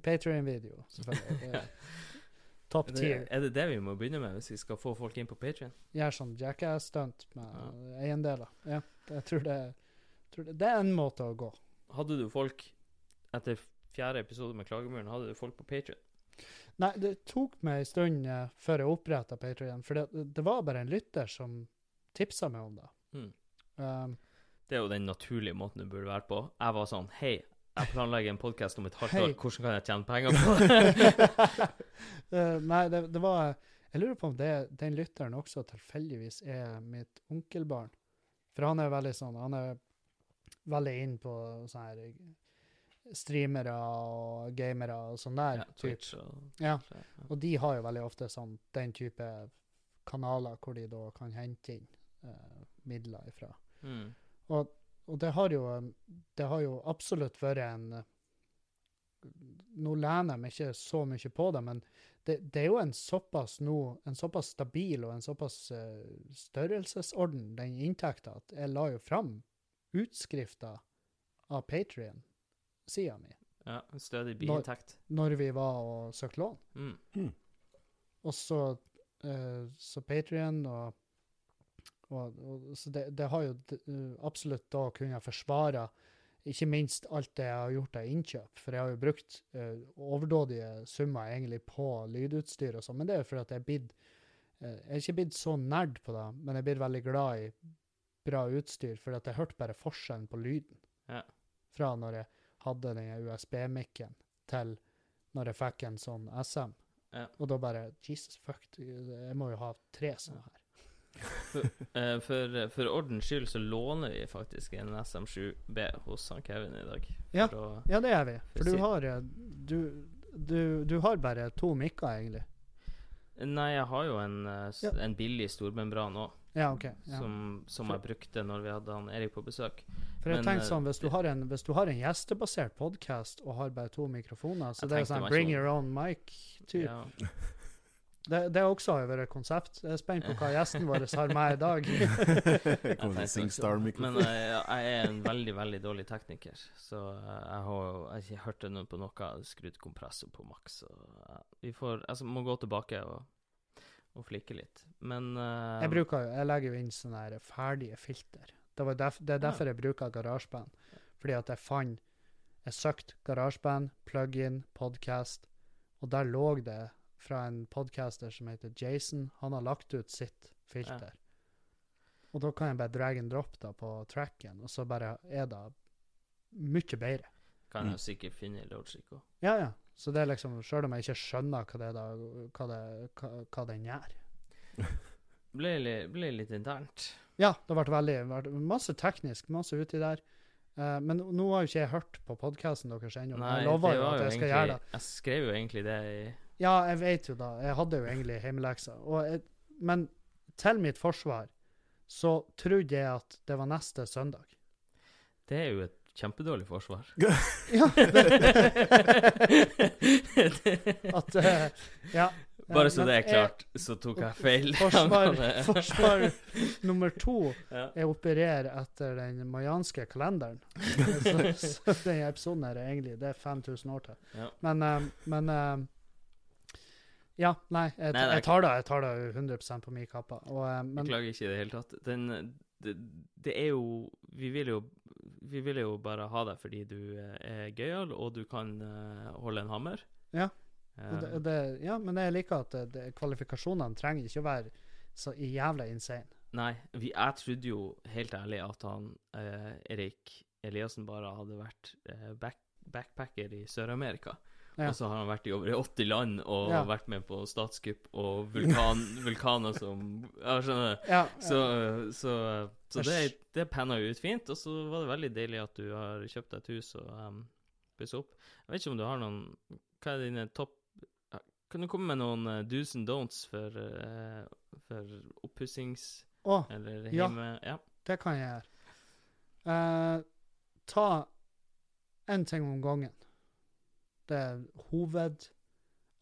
Patrion-video, selvfølgelig. er Top Er tier. det, det det vi må begynne med hvis vi skal få folk inn på Patrion? Gjør sånn jackass-stunt med eiendeler. Ja, jeg tror det, tror det, det er en måte å gå. Hadde du folk etter fjerde episode med Klagemuren, hadde du folk på Patrion? Nei, det tok meg en stund eh, før jeg oppretta Patrion, for det, det var bare en lytter som tipsa meg om det. Mm. Um, Det er jo den naturlige måten du burde være på. Jeg var sånn Hei, jeg planlegger en podkast om et halvt Hei. år. Hvordan kan jeg tjene penger på det? Eh, nei, det, det var Jeg lurer på om det, den lytteren også tilfeldigvis er mitt onkelbarn. For han er veldig sånn Han er veldig inn på sånne her streamere og gamere og sånn der. ja. Twitch og Ja, ja. og de har jo veldig ofte sånn den type kanaler hvor de da kan hente inn uh, midler ifra. Mm. Og, og det har jo Det har jo absolutt vært en Nå lener jeg meg ikke så mye på det, men det, det er jo en såpass no, en såpass stabil og en såpass uh, størrelsesorden, den inntekta, at jeg la jo fram utskrifter av Patrion-sida mi ja, en stødig biinntekt. når vi var og søkte lån. Mm. Og så, uh, så Patrion og, og, og Så det, det har jo eh, absolutt da kunnet forsvare ikke minst alt det jeg har gjort av innkjøp. For jeg har jo brukt uh, overdådige summer egentlig på lydutstyr og sånn, men det er jo fordi at jeg er blitt eh, Jeg er ikke blitt så nerd på det, men jeg blir veldig glad i bra utstyr, fordi at jeg hørte bare forskjellen på lyden. Ja. Fra når jeg hadde den USB-mikken, til når jeg fikk en sånn SM. Ja. Og da bare Jesus fuck, jeg må jo ha tre sånne her. Eh, for, for ordens skyld så låner vi faktisk en SM7B hos han Kevin i dag. Ja. Å, Ja, det er vi. For du har eh, du, du, du har bare to mikker, egentlig. nei, jeg har jo en, eh, Ja. en billig stormembran òg, Ja, okay, Ja. som, som For- jeg brukte når vi hadde han Erik på besøk. For jeg men, tenker eh, sånn, hvis du, har en, hvis du har en gjestebasert podkast og har bare to mikrofoner, så det er tenkte sånn bring your own mic-type. Ja. Det, det også har jo vært et konsept. Jeg er spent på hva gjesten vår har med i dag. Men eh, jeg er en veldig, veldig dårlig tekniker, så eh, jeg har jeg har ikke hørt det nå på noe skrudd kompressor på maks. Vi får altså, må gå tilbake og, og flikke litt. Men uh, Jeg bruker jo, jeg legger jo inn sånne her ferdige filter. Det, var derf, det er Ja. derfor jeg bruker GarageBand. Fordi at jeg fant Jeg søkte GarageBand, plug-in, podcast, og der lå det fra en podcaster som heter Jason. Han har lagt ut sitt filter. Og da kan jeg bare drag and drop da på tracken, og så bare er det mye bedre. kan jeg Mm. sikkert finne i Logic òg. Ja, ja. Så det er liksom, Sjøl om jeg ikke skjønner hva, det er da, hva, det, hva, hva den gjør. Ble, ble litt internt. Ja, det ble veldig vært masse teknisk, masse uti der. Uh, men nå har jo ikke jeg hørt på podkasten deres ennå. Jeg lover jo at jeg skal egentlig- gjøre det. Jeg skrev jo egentlig det i Ja, jeg vet jo da. Jeg hadde jo egentlig hjemmelekser. Jeg, men til mitt forsvar så trodde jeg at det var neste søndag. Det er jo et kjempedårlig forsvar. Ja, at uh, Ja. Bare så det er jeg- klart, så tok jeg feil. Forsvar, forsvar nummer to ja. Jeg opererer etter den mayanske kalenderen. så, så denne episoden her er egentlig det er 5000 år til. Ja. Men, eh, men eh, Ja, nei, jeg, Nei, jeg tar det jeg tar det 100 på min kappe. Eh, Beklager ikke i det hele tatt. Den, det, det er jo Vi vil jo Vi vil jo bare ha deg fordi du eh, er gøyal, og du kan eh, holde en hammer. Ja. Det, det, ja, men jeg liker at det, kvalifikasjonene trenger ikke å være så jævla insane. Nei, vi, jeg trodde jo helt ærlig at han eh, Erik Eliassen bare hadde vært eh, back, backpacker i Sør-Amerika. Ja. Og så har han vært i over 80 land og Ja. vært med på statskupp og vulkan, vulkaner som Ja, skjønner du? Ja, Så, så, så det, det panna jo ut fint. Og så var det veldig deilig at du har kjøpt deg et hus og um, pussa opp. Jeg vet ikke om du har noen Hva er dine topp Kan du komme med noen uh, do's and don'ts for, uh, for oppussings... Eller hjemme... Ja. det kan jeg gjøre. Uh, ta én ting om gangen. Det er hoved...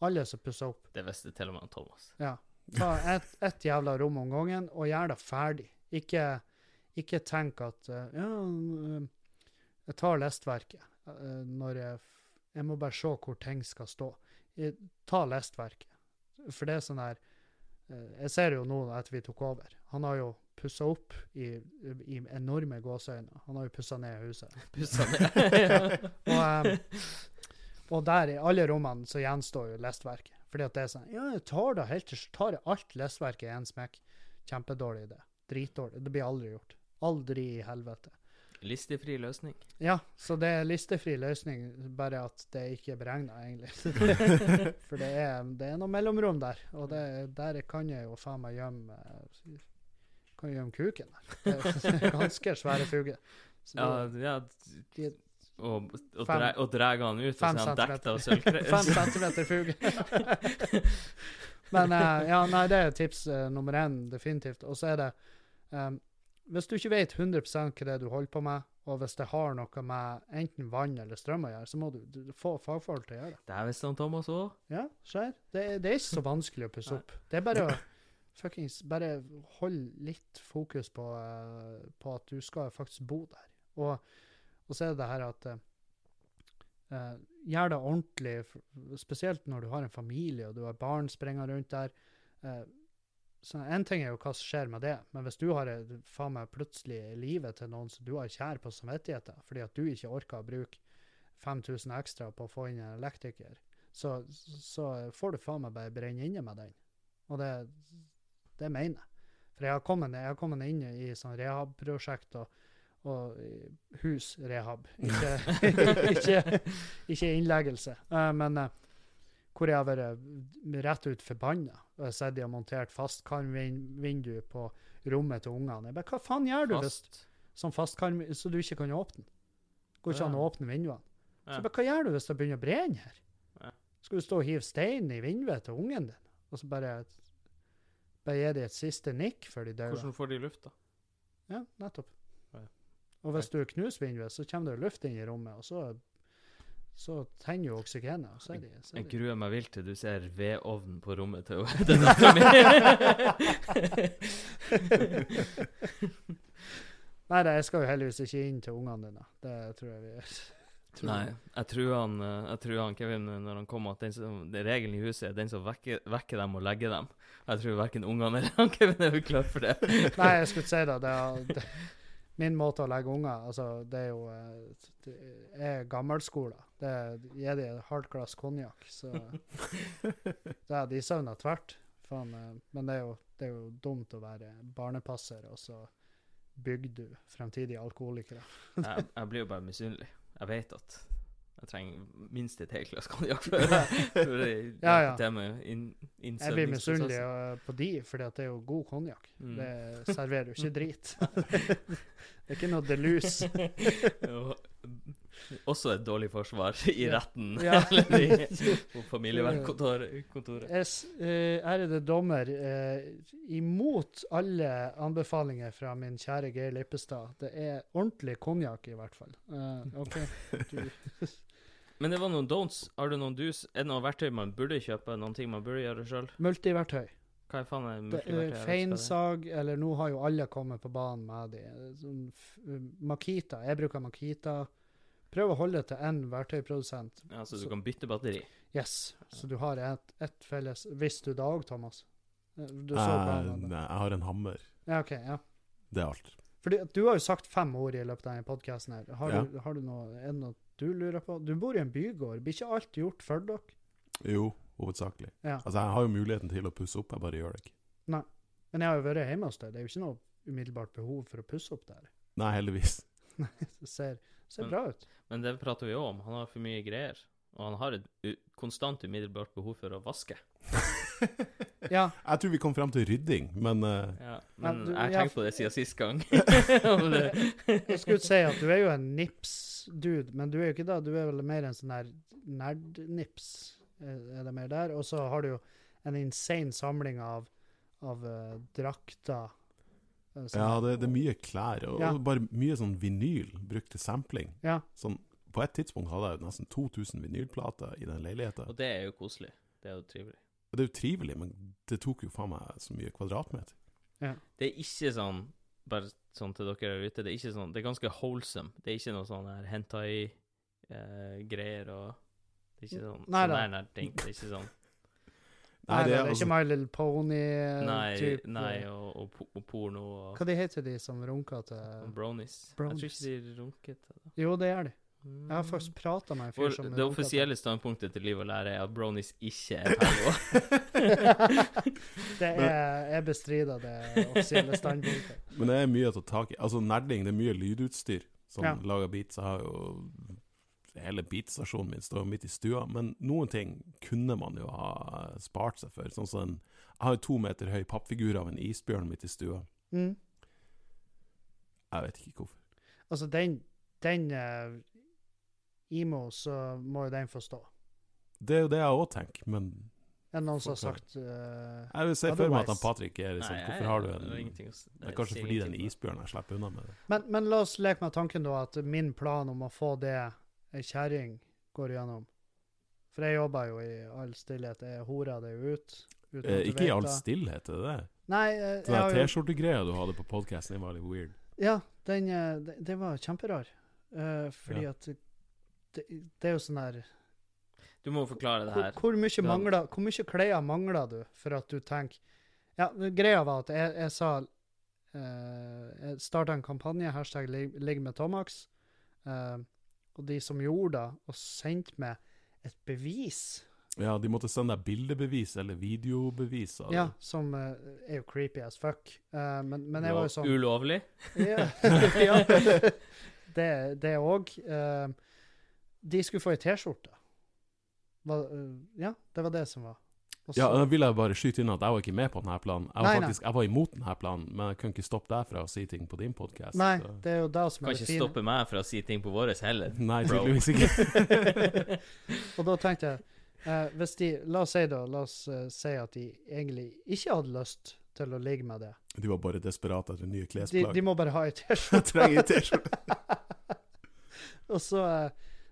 Alle som pusser opp. Det visste til og med Thomas. Ja. Ta ett et jævla rom om gangen, og gjør det ferdig. Ikke, ikke tenk at uh, Ja, eh, jeg tar lestverket uh, når jeg Jeg må bare se hvor ting skal stå. Jeg, ta lestverket. For det er sånn her Jeg ser jo nå etter vi tok over. Han har jo pussa opp i, i enorme gåseøyne. Han har jo pussa ned huset. Pussa ned. Og, eh, og der i alle rommene så gjenstår jo lestverket. Fordi at det er sånn Ja, jeg tar da helt til tar jeg alt lestverket i én smekk. Kjempedårlig idé. Dritdårlig. Det blir aldri gjort. Aldri i helvete. Listefri løsning. Ja, så det er listefri løsning, bare at det ikke er beregna, egentlig. For det er, det er noe mellomrom der, og det, der kan jeg jo faen meg gjemme Kan jeg gjemme kuken der. Det er ganske svære fuger. Ja, ja og, og, Fem- dra, og dra han ut, og så er han dekket av centimeter. Fem centimeter fuge. Men uh, ja, nei, det er tips uh, nummer én, definitivt. Og så er det um, Hvis du ikke vet 100 hva det er du holder på med, og hvis det har noe med enten vann eller strøm å gjøre, så må du, du få fagfolk til å gjøre det. Det visste han Thomas òg. Ja, skjer. Det, er- det er ikke så vanskelig å pusse opp. Det er bare å fuckings Bare hold litt fokus på, uh, på at du skal faktisk bo der. Og, og så er det her at eh, eh, Gjør det ordentlig, spesielt når du har en familie og du har barn springer rundt der. Eh, så En ting er jo hva som skjer med det, men hvis du har faen meg plutselig livet til noen som du har kjær på samvittigheten, fordi at du ikke orker å bruke 5000 ekstra på å få inn en elektriker, så, så får du faen meg bare brenne inne med den. Og det, det mener jeg. For jeg har kommet, jeg har kommet inn i sånn rehab-prosjekt og, og husrehab, ikke, ikke, ikke innleggelse. Eh, men eh, hvor jeg har vært rett ut forbanna. Og jeg de har montert fastkarmvindu på rommet til ungene. Jeg bare, Hva faen gjør du hvis som fastkarm, så du ikke kan åpne den? Går ikke an å åpne vinduene. Så jeg bare, hva gjør du hvis det begynner å brenne her? Skal du stå og hive stein i vinduet til ungen din, og så bare, bare gi dem et siste nikk før de dør? Hvordan får de luft, da? Ja, nettopp. Og hvis du knuser vinduet, så kommer det luft inn i rommet, og så, så tenner jo oksygenet. Og så er de, så er Jeg gruer meg vilt til du ser vedovnen på rommet til mi. Nei, jeg skal jo heldigvis ikke inn til ungene dine. Det tror jeg vi tror Nei, jeg tror han, eh, jeg tror han Kevin, når han kommer, at den som, det regelen i huset er den som vekker, vekker dem og legger dem. Jeg tror verken ungene eller han Kevin er klar for det. Nei, jeg skulle ikke si det. det, er, det min måte å legge unger altså, det er jo eh, det er gammelskole. Det gir de hardt glass konjakk, så det er, De søvner tvert. Faen, eh, men det er, jo, det er jo dumt å være barnepasser, og så bygger du fremtidige alkoholikere. Jeg, jeg blir jo bare misunnelig. Jeg vet at jeg trenger minst et helt glass konjakk før før jeg Ja, ja. til med inn, Jeg blir misunnelig eh, på de, for det er jo god konjakk. Mm. Det serverer jo ikke drit. det er ikke noe delus. Og Også et dårlig forsvar i retten Ja. eller i, på familievernkontoret. kontoret. Jeg eh, Ærede dommer, eh, imot alle anbefalinger fra min kjære Geir Lippestad. Det er ordentlig konjakk, i hvert fall. Eh, OK. Du, Men det var noen don'ts. Har du noen dus? Er det noen verktøy man burde kjøpe? Noen ting man burde gjøre sjøl? multiverktøy. Hva er faen er Det multiverktøy? er er. Feinsag, eller nå har jo alle kommet på banen med de. Sånn, Makita. Jeg bruker Makita. Prøv å holde det til én verktøyprodusent. Ja, så du Så- kan bytte batteri? Yes. Så du har ett et felles Hvis du da òg, Thomas? Eh, Du så eh, nei, jeg har en hammer. Ja, OK. ja. Det er alt. Fordi Du har jo sagt fem ord i løpet av denne podkasten. Har, Ja. har du noe, er det noe du lurer på? Du bor i en bygård. Blir ikke alt gjort for dere? Jo, hovedsakelig. Ja. Altså, jeg har jo muligheten til å pusse opp, jeg bare gjør det ikke. Men jeg har jo vært hjemme hos deg. Det er jo ikke noe umiddelbart behov for å pusse opp der. Nei, heldigvis. Det ser, ser Men- bra ut. Men det prater vi òg om. Han har for mye greier. Og han har et u konstant umiddelbart behov for å vaske. Ja, Jeg tror vi kom frem til rydding, men uh... Ja, Men du- jeg har ja, tenkt på det siden sist gang. Jeg skulle si at du er jo en nips-dude, men du er jo ikke det. Du er vel mer en sånn her nerd-nips. Er er det mer der? Og så har du jo en insane samling av, av uh, drakter. eh, ja, det, det er mye klær, og Ja. bare mye sånn vinyl brukt til sampling. Ja. Sånn, på et tidspunkt hadde jeg nesten 2000 vinylplater i den leiligheten. og det er jo koselig. Det er jo trivelig. Og det er jo trivelig, men det tok jo faen meg så mye kvadratmeter. Det er ikke sånn Bare sånn til dere der ute, det er ikke sånn Det er ganske wholesome. Det er ikke noe sånn her hentai-greier og Det er ikke sånn Nei sånn nær-ting. Det er ikke sånn Nei, det er altså- ikke My Little Pony Nei, nei eh, og, og, og porno og, Hva de heter de som runker til bronies. bronies. Jeg tror ikke de runket til det. Jo, det er de. Jeg har faktisk prata med en fyr som det offisielle standpunktet til Liv og Lære er at brownies ikke er perlo. det er, jeg bestrider det offisielle standpunktet. Men det er mye å ta tak i. Altså Nerding, det er mye lydutstyr som Ja. lager beats. Jeg har jo Hele beatstasjonen min står midt i stua, men noen ting kunne man jo ha spart seg for. Sånn som en Jeg har jo to meter høy pappfigur av en isbjørn midt i stua. Mm. Jeg vet ikke hvorfor. Altså, den, den eh, emo, så må jo den forstå. Det er jo det jeg òg tenker, men Er det noen som har sagt uh, jeg vil se for meg at han. Patrick er liksom Nei, Hvorfor har du en Det er kanskje fordi det er en isbjørn jeg slipper unna med det. men, men la oss leke med tanken da at min plan om å få det ei kjerring går igjennom. For jeg jobber jo i all stillhet. Jeg horer det jo ut. Eh, ikke i all stillhet, er det det? Nei, eh, Den jo T-skjortegreia du hadde på podkasten, var litt weird. Ja, den, eh, det, det var kjemperar. Uh, fordi Ja. at det, det er jo sånn der Du må forklare det her. hvor mye Ja. mangler Hvor mye klær mangler du for at du tenker Ja, greia var at jeg, jeg sa eh, Jeg starta en kampanje, hashtag ligg med Tomax. eh, og de som gjorde det, og sendte meg et bevis Ja, de måtte sende deg bildebevis eller videobevis Eller? Ja, som uh, er jo creepy as fuck. Uh, men, men jeg var jo sånn Ulovlig? Ja. ja. Det òg. òg. De skulle få ei T-skjorte. Eh, Ja, det var det som var. Også, Ja, så- da vil jeg bare skyte inn at jeg var ikke med på denne planen. Jeg var Nei, faktisk jeg var imot denne planen, men jeg kunne ikke stoppe deg fra å si ting på din podkast. Nei, det er jo det som Kan er det ikke fine. stoppe meg fra å si ting på vår heller. Nei, tydeligvis ikke. Og da tenkte jeg eh, Hvis de La oss si da, la oss uh, si at de egentlig ikke hadde lyst til å ligge med det. De var bare desperate etter nye De, klesplagg. de må bare ha ei T-skjorte. trenger T-skjorte. Og så eh,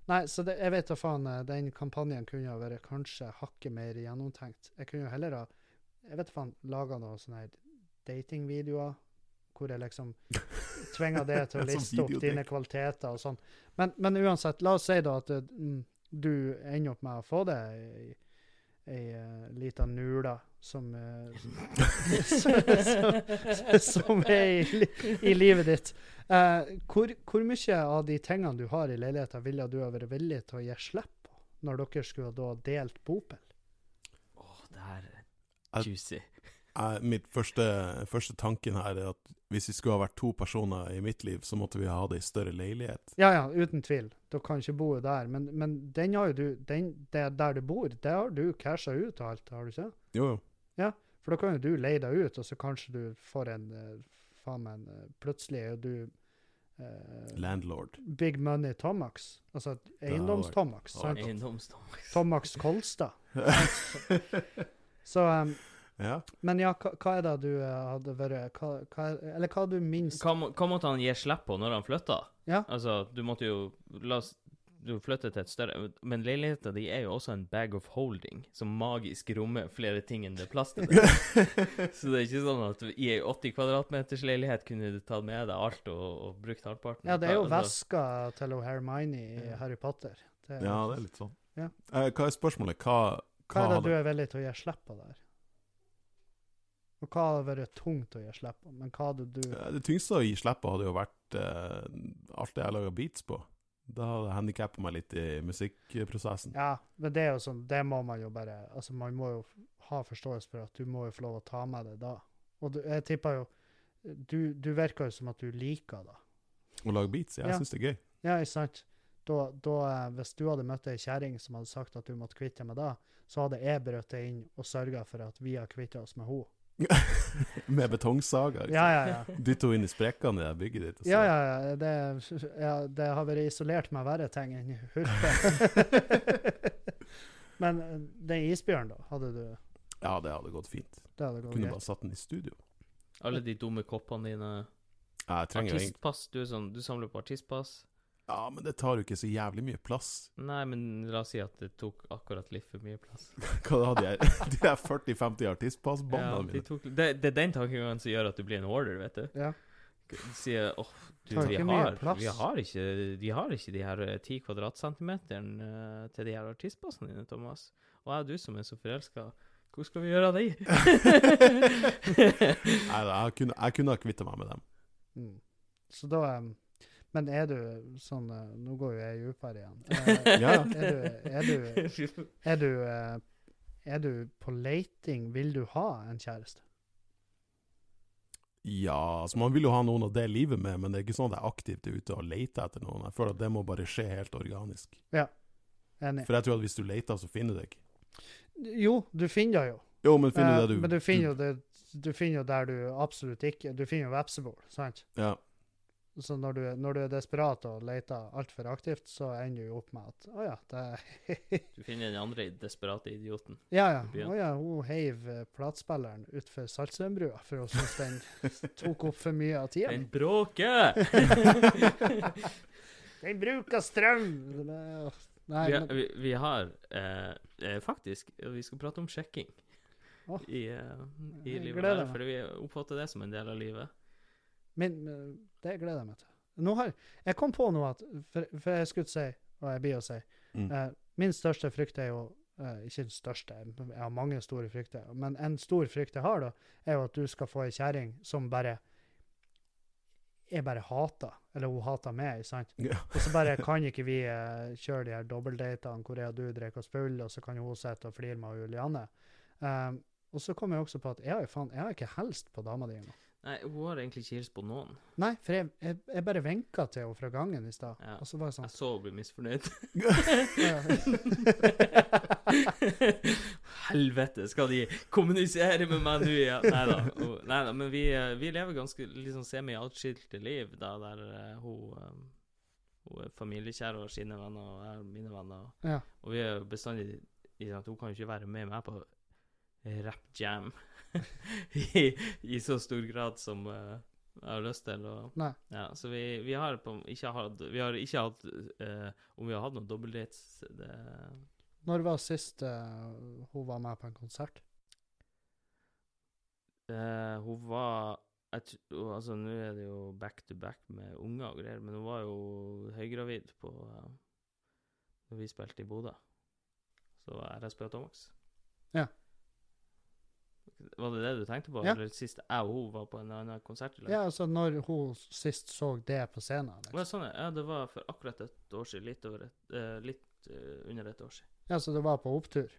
Nei, så det, jeg vet da faen, eh, den kampanjen kunne ha vært kanskje hakket mer gjennomtenkt. Jeg kunne jo heller ha Jeg vet faen, laga noen sånne datingvideoer hvor jeg liksom tvinger det til å Sånn liste opp dine kvaliteter og sånn. Men, men uansett, la oss si da at eh, mm, du ender opp med å få det ei, uh, lita nula som, uh, som, som, som er i, li- i livet ditt. Uh, hvor, hvor mye av de tingene du har i leiligheten, ville du ha vært villig til å gi slipp på, når dere skulle da delt bopel? Åh, det her er juicy. Jeg- Mitt første, første tanken her er at hvis vi skulle ha vært to personer i mitt liv, så måtte vi ha det i større leilighet. Ja, ja, uten tvil. Dere kan ikke bo der. Men, men den har jo du, den, det der du bor, det har du casha ut og alt, har du ikke? Jo, jo. Ja, For da kan jo du leie deg ut, og så kanskje du får en eh, faen meg eh, Plutselig er jo du eh, Landlord. Big Money Tomax. Altså eiendoms-Tomax. Eiendoms-Tomax. Tomax Kolstad. Så um, Ja. Men ja, hva, hva er det du eh, hadde vært hva, hva, er- Eller hva du minst Hva, må- hva måtte han gi slipp på når han flytta? Ja. Altså, du måtte jo La oss du flytter til et større Men leiligheta di er jo også en bag of holding, som magisk rommer flere ting enn det er plass til. det. Så det er ikke sånn at i ei 80 kvadratmeters leilighet kunne du tatt med deg alt og, og brukt halvparten. Ja, det er jo Altså, veska til Hermione i Ja. Harry Potter. Det, ja, det er litt sånn. Ja. Eh, hva er spørsmålet? Hva, Hva er det du er villig til å gi slipp på der? Og hva hadde vært tungt å gi slipp på? Men hva hadde du Det tyngste å gi slipp på hadde jo vært eh, alt det jeg laga beats på. Da hadde handikappa meg litt i musikkprosessen. Ja, men det er jo sånn, det må man jo bare Altså, man må jo ha forståelse for at du må jo få lov å ta med det da. Og du, jeg tipper jo du, du virker jo som at du liker det. Å lage beats? Jeg Ja. syns det er gøy. Ja, ikke sant? Da, da, eh, hvis du hadde møtt ei kjerring som hadde sagt at du måtte kvitte deg med det, så hadde jeg brøt deg inn og sørga for at vi har kvittet oss med henne. Med betongsager. liksom. Ja, ja, ja. Dytte henne inn i sprekkene i det bygget ditt. og så- Ja, ja, ja. Det, ja, det har vært isolert med verre ting enn hurpe. Men eh, den isbjørnen, da, hadde du ja, det hadde gått fint. Det hadde gått Kunne greit. bare satt den i studio. Alle de dumme koppene dine. Ja, jeg trenger Artistpass. Du, er sånn, du samler på artistpass. Ja, men det tar jo ikke så jævlig mye plass. Nei, men la oss si at det tok akkurat litt for mye plass. Hva da, de her, de her 40-50 artistpassbåndene Ja, de mine? tok, det, det er den tankegangen som gjør at du blir en order, vet du. Ja. De sier åh, du, vi har, vi har ikke De har ikke de her eh, ti kvadratcentimeterne eh, til de her artistpassene dine, Thomas. Og jeg og du som er så forelska, hvor skal vi gjøre av de? Nei, da, jeg kunne, jeg ha kvitta meg med dem. Mm. Så da em, Men er du sånn eh, Nå går jo jeg dypere igjen. Eh, Ja. Er du, er du, er du, eh, er du på leiting? Vil du ha en kjæreste? Ja, altså man vil jo ha noen av det livet med, men det er ikke sånn at jeg aktivt er ute og leter etter noen. Jeg føler at det må bare skje helt organisk. Enig. For jeg tror at hvis du leter, så finner du det ikke. Jo, du finner det jo. Jo, men finner du det du Men du finner jo det du finner jo der du absolutt ikke Du finner jo vepsebol, sant? Ja. Så når du, når du er desperat og leter altfor aktivt, så ender du opp med at Å ja, det Du finner den andre desperate idioten. Ja, ja. Å oh ja, hun heiv eh, platespilleren utfor Saltsundbrua, for hun syntes den tok opp for mye av tida. Den bråker! Den bruker strøm! Nei, vi, har, vi, vi har eh, eh, faktisk Vi skal prate om sjekking oh, i, eh, i livet. Der, her. For vi oppfatter det som en del av livet. Min, det gleder jeg meg til. Har, jeg kom på noe at For, for jeg skulle si, og jeg blir å si Mm. eh, Min største frykt er jo eh, Ikke den største, jeg har mange store frykter. Men en stor frykt jeg har, da, er jo at du skal få ei kjerring som bare jeg bare hater, eller hun hater meg, sant? Ja. Og så bare kan ikke vi eh, kjøre de her dobbeltdatene hvor jeg og du drikker oss full, og så kan hun sitte og flire med Julianne. Um, og så kom jeg også på at jeg har faen, jeg har ikke helst på dama di ennå. Nei, hun har egentlig ikke hilst på noen. Nei, for jeg, jeg, jeg bare vinka til henne fra gangen i stad, Ja. og så var jeg sånn Jeg så hun ble misfornøyd. Helvete, skal de kommunisere med meg nå igjen? Nei da. Nei da, men vi, eh, vi lever ganske liksom semi-atskilte liv, da, der uh, hun, um, hun er familiekjær og sine venner, og jeg har mine venner. ja. Og vi er bestandig i at hun kan jo ikke være med meg på rap jam I, i så stor grad som uh, jeg har lyst til. Og, ja, så vi, vi har på, ikke hatt Vi har ikke hatt uh, Om vi har hatt noen dobbeltdates det, Når var sist uh, hun var med på en konsert? Hun var jeg Altså, nå er det jo back to back med unger og greier, men hun var jo høygravid på Når vi spilte i Bodø. Så RSB og Tomax. Ja. Var det det du tenkte på? Ja. Eller sist jeg og hun var på en annen konsert? Eller? Ja, altså når hun sist så det på scenen. Liksom. ja, sånn, ja. det var for akkurat et år siden. Litt, over et, uh, litt uh, under et år siden. Ja, så det var på opptur?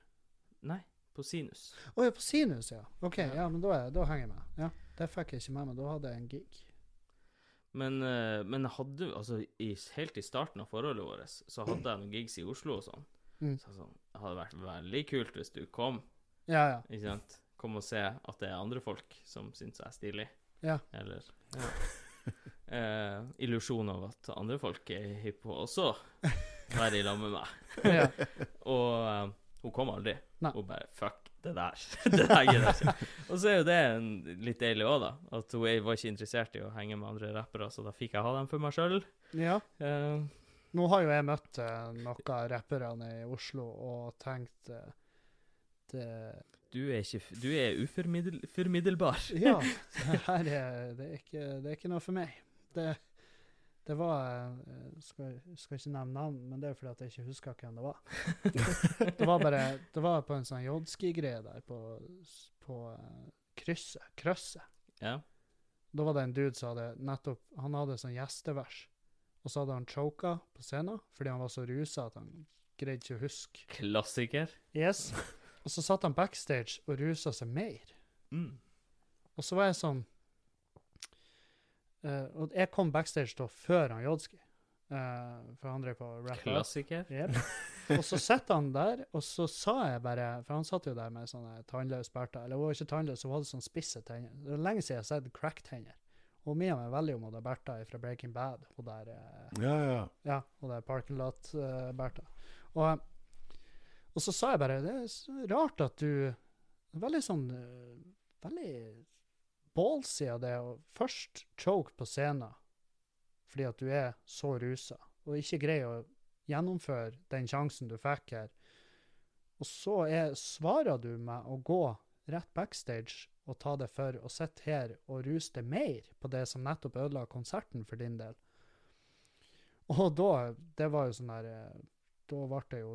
Nei, på Sinus. Å ja, på Sinus, ja. OK, Ja. ja, men da, er, da henger jeg med. Ja, Det fikk jeg ikke med meg. Da hadde jeg en gig. Men, uh, men hadde altså i, helt i starten av forholdet vårt, så hadde jeg noen gigs i Oslo og sånn. Mm. Så sånn, det hadde vært veldig kult hvis du kom, Ja, ja. ikke sant? Kom og se at det er andre folk som syns jeg er stilig. Ja. Eller ja. eh, illusjon av at andre folk er hypp på også være i lag med meg. ja. Og eh, hun kom aldri. Nei. Hun bare Fuck det der. det der gidder jeg ikke. Og så er jo det en, litt deilig òg, da. At hun var ikke interessert i å henge med andre rappere, så da fikk jeg ha dem for meg sjøl. ja. Eh, Nå har jo jeg møtt eh, noen av rapperne i Oslo og tenkt eh, det du er ikke Du er uformiddelbar. Ja, det her er, det er, ikke, det er ikke noe for meg. Det, det var eh, skal, skal ikke nevne navn, men det er fordi at jeg ikke husker hvem det var. Det var bare Det var på en sånn jodski-greie der på, på eh, krysset. Krøsset. Ja. Da var det en dude som hadde nettopp Han hadde sånn gjestevers, og så hadde han choka på scenen fordi han var så rusa at han greide ikke å huske. Klassiker. Yes. Og så satt han backstage og rusa seg mer. Mm. Og så var jeg sånn uh, Og jeg kom backstage da før han Jodski, Uh, for han drev på rap. Klassiker. Yep. Og så sitter han der, og så sa jeg bare For han satt jo der med sånne tannløse berter. Eller hun var ikke tannløs, hun hadde sånn spisse tenner. Det er lenge siden jeg har sett crack-tenner. Og Mia meg veldig om hun Bertha fra Breaking Bad. Hun der uh, Ja, ja. Ja, hun der parking lot-Bertha. og, og så sa jeg bare Det er rart at du Veldig sånn eh, Veldig ballsy av det å først choke på scenen fordi at du er så rusa, og ikke greier å gjennomføre den sjansen du fikk her. Og så er, svarer du med å gå rett backstage og ta det for å sitte her og ruse deg mer på det som nettopp ødela konserten for din del. Og da Det var jo sånn der eh, Da ble det jo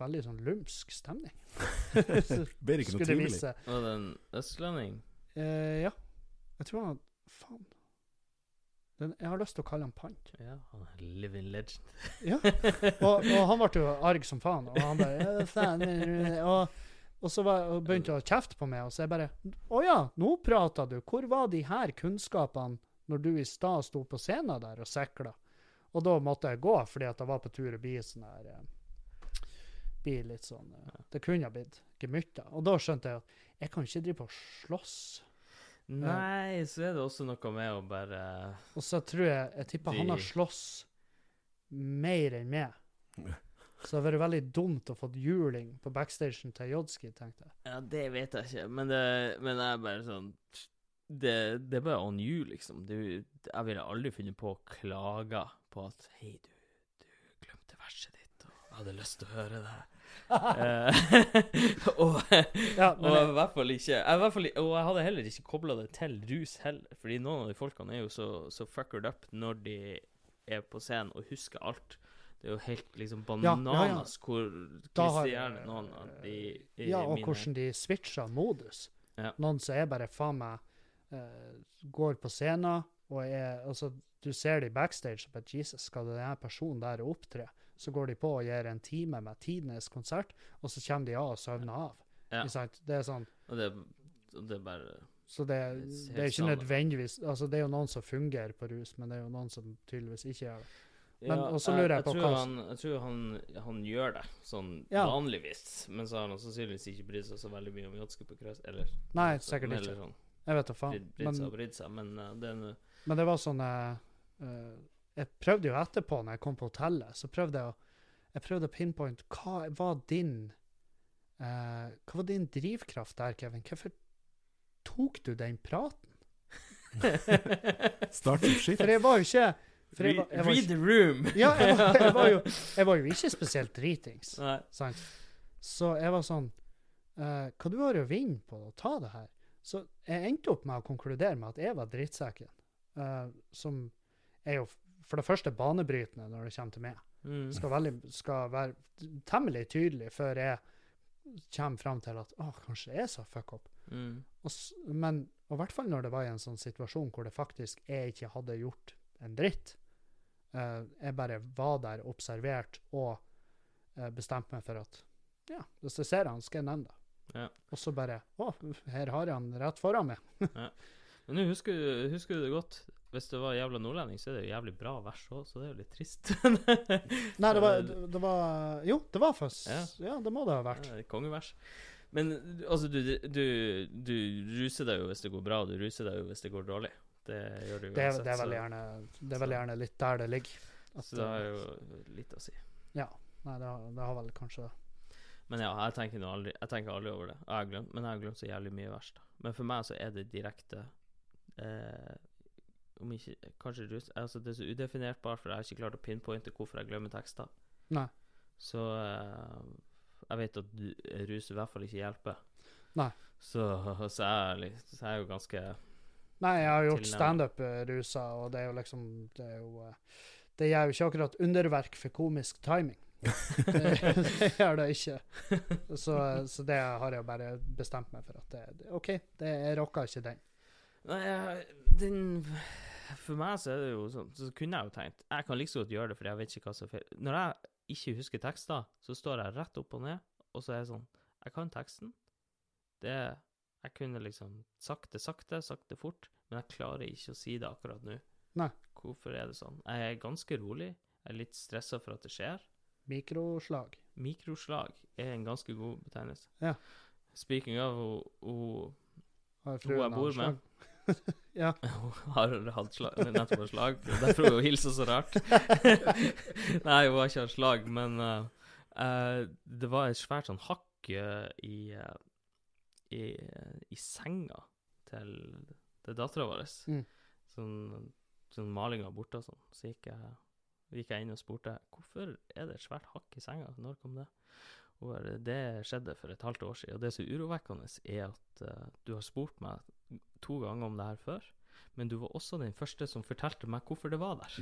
veldig sånn lumsk stemning. Ble det ikke noe trivelig? Var det en østlending? eh, Ja. Jeg tror han Faen. Den, jeg har lyst til å kalle han Pant. Ja, han er living legend. Ja. Og, og han ble jo arg som faen. Og han bare og, og så var, og begynte han å kjefte på meg, og så jeg bare Å ja, nå prata du. Hvor var de her kunnskapene når du i stad sto på scenen der og sikla? Og da måtte jeg gå, fordi at jeg var på tur og bli sånn her eh, Bli litt sånn ja. Det kunne ha blitt gemytter. Og da skjønte jeg at jeg kan ikke drive på og slåss. Nei, så er det også noe med å bare Og så tror jeg Jeg tipper han har slåss mer enn meg. Så det har vært veldig dumt å få juling på backstagen til Jodski, tenkte jeg. Ja, det vet jeg ikke, men det, men det er bare sånn det, det er bare on you, liksom. Du, jeg ville aldri funnet på å klage på at Hei, du, du glemte verset ditt, jeg hadde lyst til å høre det. her. og Ja, og i hvert fall ikke jeg, hvert fall, Og jeg hadde heller ikke kobla det til rus heller, fordi noen av de folkene er jo så, så fuckered up når de er på scenen og husker alt. Det er jo helt liksom Ja, ja, bananas hvor Kristian noen av de ja, og mine- hvordan de switcher modus. Noen som er bare faen meg eh, Går på scenen og er Altså, du ser de backstage og bare Jesus, skal denne personen der opptre? Så går de på og gir en time med tidenes konsert, og så kommer de av og søvner av. Ja. Ikke sant? Det er sånn Og det, det er bare Så det, Det er ikke nødvendigvis Altså, det er jo noen som fungerer på rus, men det er jo noen som tydeligvis ikke gjør det. Men- Ja, og så lurer jeg på hva- han, Jeg tror han, han gjør det, sånn Ja. vanligvis. Men så har han sannsynligvis ikke brydd seg så veldig mye om jodske på krøss. Eller Nei, så- sikkert eller ikke. Sånn, Jeg vet da faen. brydd, seg og brydd seg, men uh, det er nå men det var sånn uh, Jeg prøvde jo etterpå, når jeg kom på hotellet, så prøvde jeg å jeg prøvde å pinpointe hva var din eh, Hva var din drivkraft der, Kevin? Hvorfor tok du den praten? Start some shit. For jeg var jo ikke for jeg var, jeg var Read the room! Ja, jeg var, jeg, var jo, jeg var jo ikke spesielt dritings. Sant? Så jeg var sånn uh, Hva du har å vinne på å ta det her? Så jeg endte opp med å konkludere med at jeg var drittsekken. Uh, som er jo for det første banebrytende når det kommer til meg. Mm. Skal, veldig, skal være temmelig tydelig før jeg kommer fram til at å, kanskje jeg sa fuck up. Mm. Og, men i hvert fall når det var i en sånn situasjon hvor det faktisk jeg ikke hadde gjort en dritt. Uh, jeg bare var der, observert og uh, bestemte meg for at ja, hvis jeg ser han, skal jeg nevne det. Ja. Og så bare Å, her har jeg han rett foran meg. Men nå husker, husker du det godt. Hvis det var jævla nordlending, så er det jo jævlig bra vers òg, så det er jo litt trist. Nei, det var, det, det var Jo, det var først Ja. Ja, det må det ha vært. Ja, er Kongevers. Men altså, du, du, du ruser deg jo hvis det går bra, og du ruser deg jo hvis det går dårlig. Det gjør du Det, er- uansett. det, er vel gjerne, det er vel gjerne litt der det ligger. At, Så det har jo litt å si. Nei, det har, det har vel kanskje det. Men ja, jeg tenker, aldri, jeg tenker aldri over det. Jeg har glemt, men jeg har glemt så jævlig mye verst. Men for meg så er det direkte eh, Om ikke Kanskje rus altså Det er så udefinertbart, for jeg har ikke klart å pinpointe hvorfor jeg glemmer tekster. Nei. Så uh, jeg vet at rus i hvert fall ikke hjelper. Nei. Så, så, jeg, så jeg er jo ganske Nei, jeg har gjort standup-rusa, og det er jo liksom Det er jo eh, Det gjør jo ikke akkurat underverk for komisk timing. det, det gjør det ikke. Så, så det har jeg bare bestemt meg for at det, OK, det, jeg rocker ikke den. Nei, den For meg så er det jo sånn Så kunne jeg jo tenkt Jeg kan like godt gjøre det, for jeg vet ikke hva som er feil. Når jeg ikke husker tekster, så står jeg rett opp og ned, og så er jeg sånn Jeg kan teksten. Det Jeg kunne liksom sagt det sakte, sagt det fort, men jeg klarer ikke å si det akkurat nå. Nei. Hvorfor er det sånn? Jeg er ganske rolig. Jeg er litt stressa for at det skjer. Mikroslag. Mikroslag er en ganske god betegnelse. Ja. Speaking of, hun- hun Hun jeg bor med. ja. Hun har hatt slag, nettopp hatt slag. er Derfor hun hilser så rart. Nei, hun har ikke hatt slag, men uh, uh, det var et svært sånn hakk eh, i, i, i senga til, til dattera vår. Mm. Sånn, sånn malinga borte og sånn. Så gikk jeg, gikk jeg inn og spurte hvorfor er det et svært hakk i senga. Når kom det? Det skjedde for et halvt år siden. Og det som er urovekkende, er at uh, du har spurt meg to ganger om det her før. Men du var også den første som fortalte meg hvorfor det var der.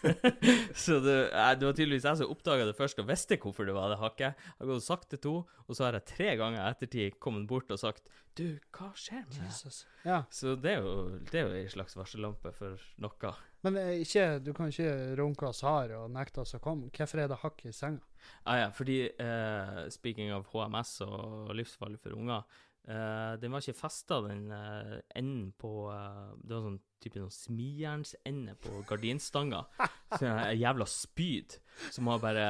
så det, det var tydeligvis jeg som oppdaga det først og visste hvorfor det var det hakket. Jeg har gått og sagt det to, og så har jeg tre ganger i ettertid kommet bort og sagt Du, hva skjer med det? Jesus. Ja. Så det er jo, det er jo en slags varsellampe for noe. Men eh, ikke, du kan ikke runke oss hard og nekte oss å komme. Hvorfor er det hakk i senga? Ah, ja, fordi eh, speaking av HMS og livsfarlig for unger eh, Den var ikke festa, den uh, enden på uh, Det var sånn type noen smijernsende på gardinstanga. Så en jævla spyd som har bare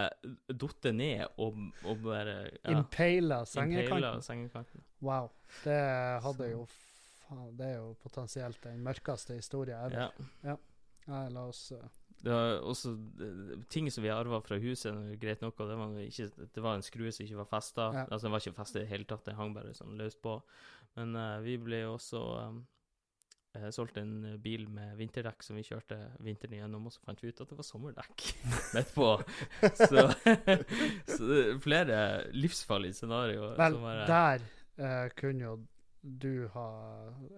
datt ned og, og bare ja, Impala sengekanten. sengekanten. Wow. Det hadde jo faen, Det er jo potensielt den mørkeste historien ever. Ja. Nei, la oss eh, Det var også eh, ting som vi arva fra huset, er greit nok, og det var, ikke, det var en skrue som ikke var festa. Ja. Altså, den var ikke festa i det hele tatt, den hang bare sånn løst på. Men uh, vi ble også um, eh, solgt en bil med vinterdekk som vi kjørte vinteren igjennom, og så fant vi ut at det var sommerdekk midt på. så, så er flere livsfarlige scenarioer. Vel, som bare, der eh, kunne jo du ha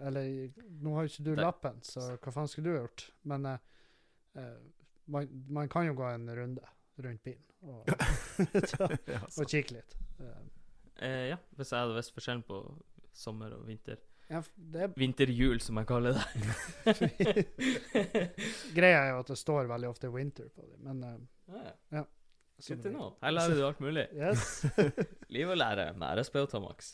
Eller nå har jo ikke du lappen, så hva faen skulle du ha gjort? Men eh, eh, man, man kan jo gå en runde rundt bilen og, Ja, og kikke litt. Eh, eh, ja, hvis jeg hadde visst forskjellen på sommer og vinter. ja, det er Vinterhjul, som jeg kaller det. Greia er jo at det står veldig ofte 'winter' på dem, men uh, Ja, ja. Good to know. Her lærer du alt mulig. Yes. Liv og lære med RSB og Tomax.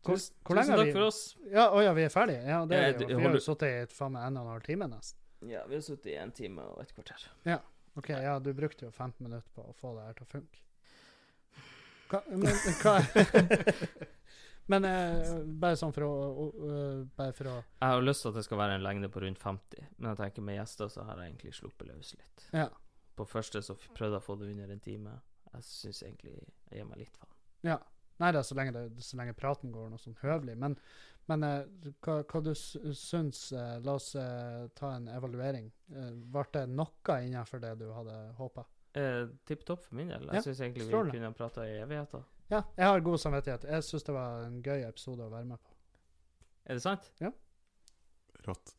Tusen, tusen takk vi- for oss. Ja, å ja, vi er ferdige? Ja, det er ja, vi Vi har jo sittet i faen meg en og en halv time nesten. Ja, vi har sittet i en time og et kvarter. Ja. OK, ja, du brukte jo 15 minutter på å få det her til å funke. Hva, men hva Men eh, bare sånn for å, å, å Bare for å Jeg har lyst til at det skal være en lengde på rundt 50, men jeg tenker med gjester så har jeg egentlig sluppet løs litt. Ja. På første så prøvde jeg å få det under en time. Jeg syns egentlig jeg gir meg litt faen. ja. Nei da, så lenge, det, så lenge praten går noe sånn høvelig. Men, men eh, hva, hva du syns eh, La oss eh, ta en evaluering. Eh, Ble det noe innenfor det du hadde håpa? Eh, Tipp topp for min del. Jeg Ja, syns egentlig vi strålende. kunne ha prata i evigheter. Ja, jeg har god samvittighet. Jeg syns det var en gøy episode å være med på. Er det sant? Ja. Rått.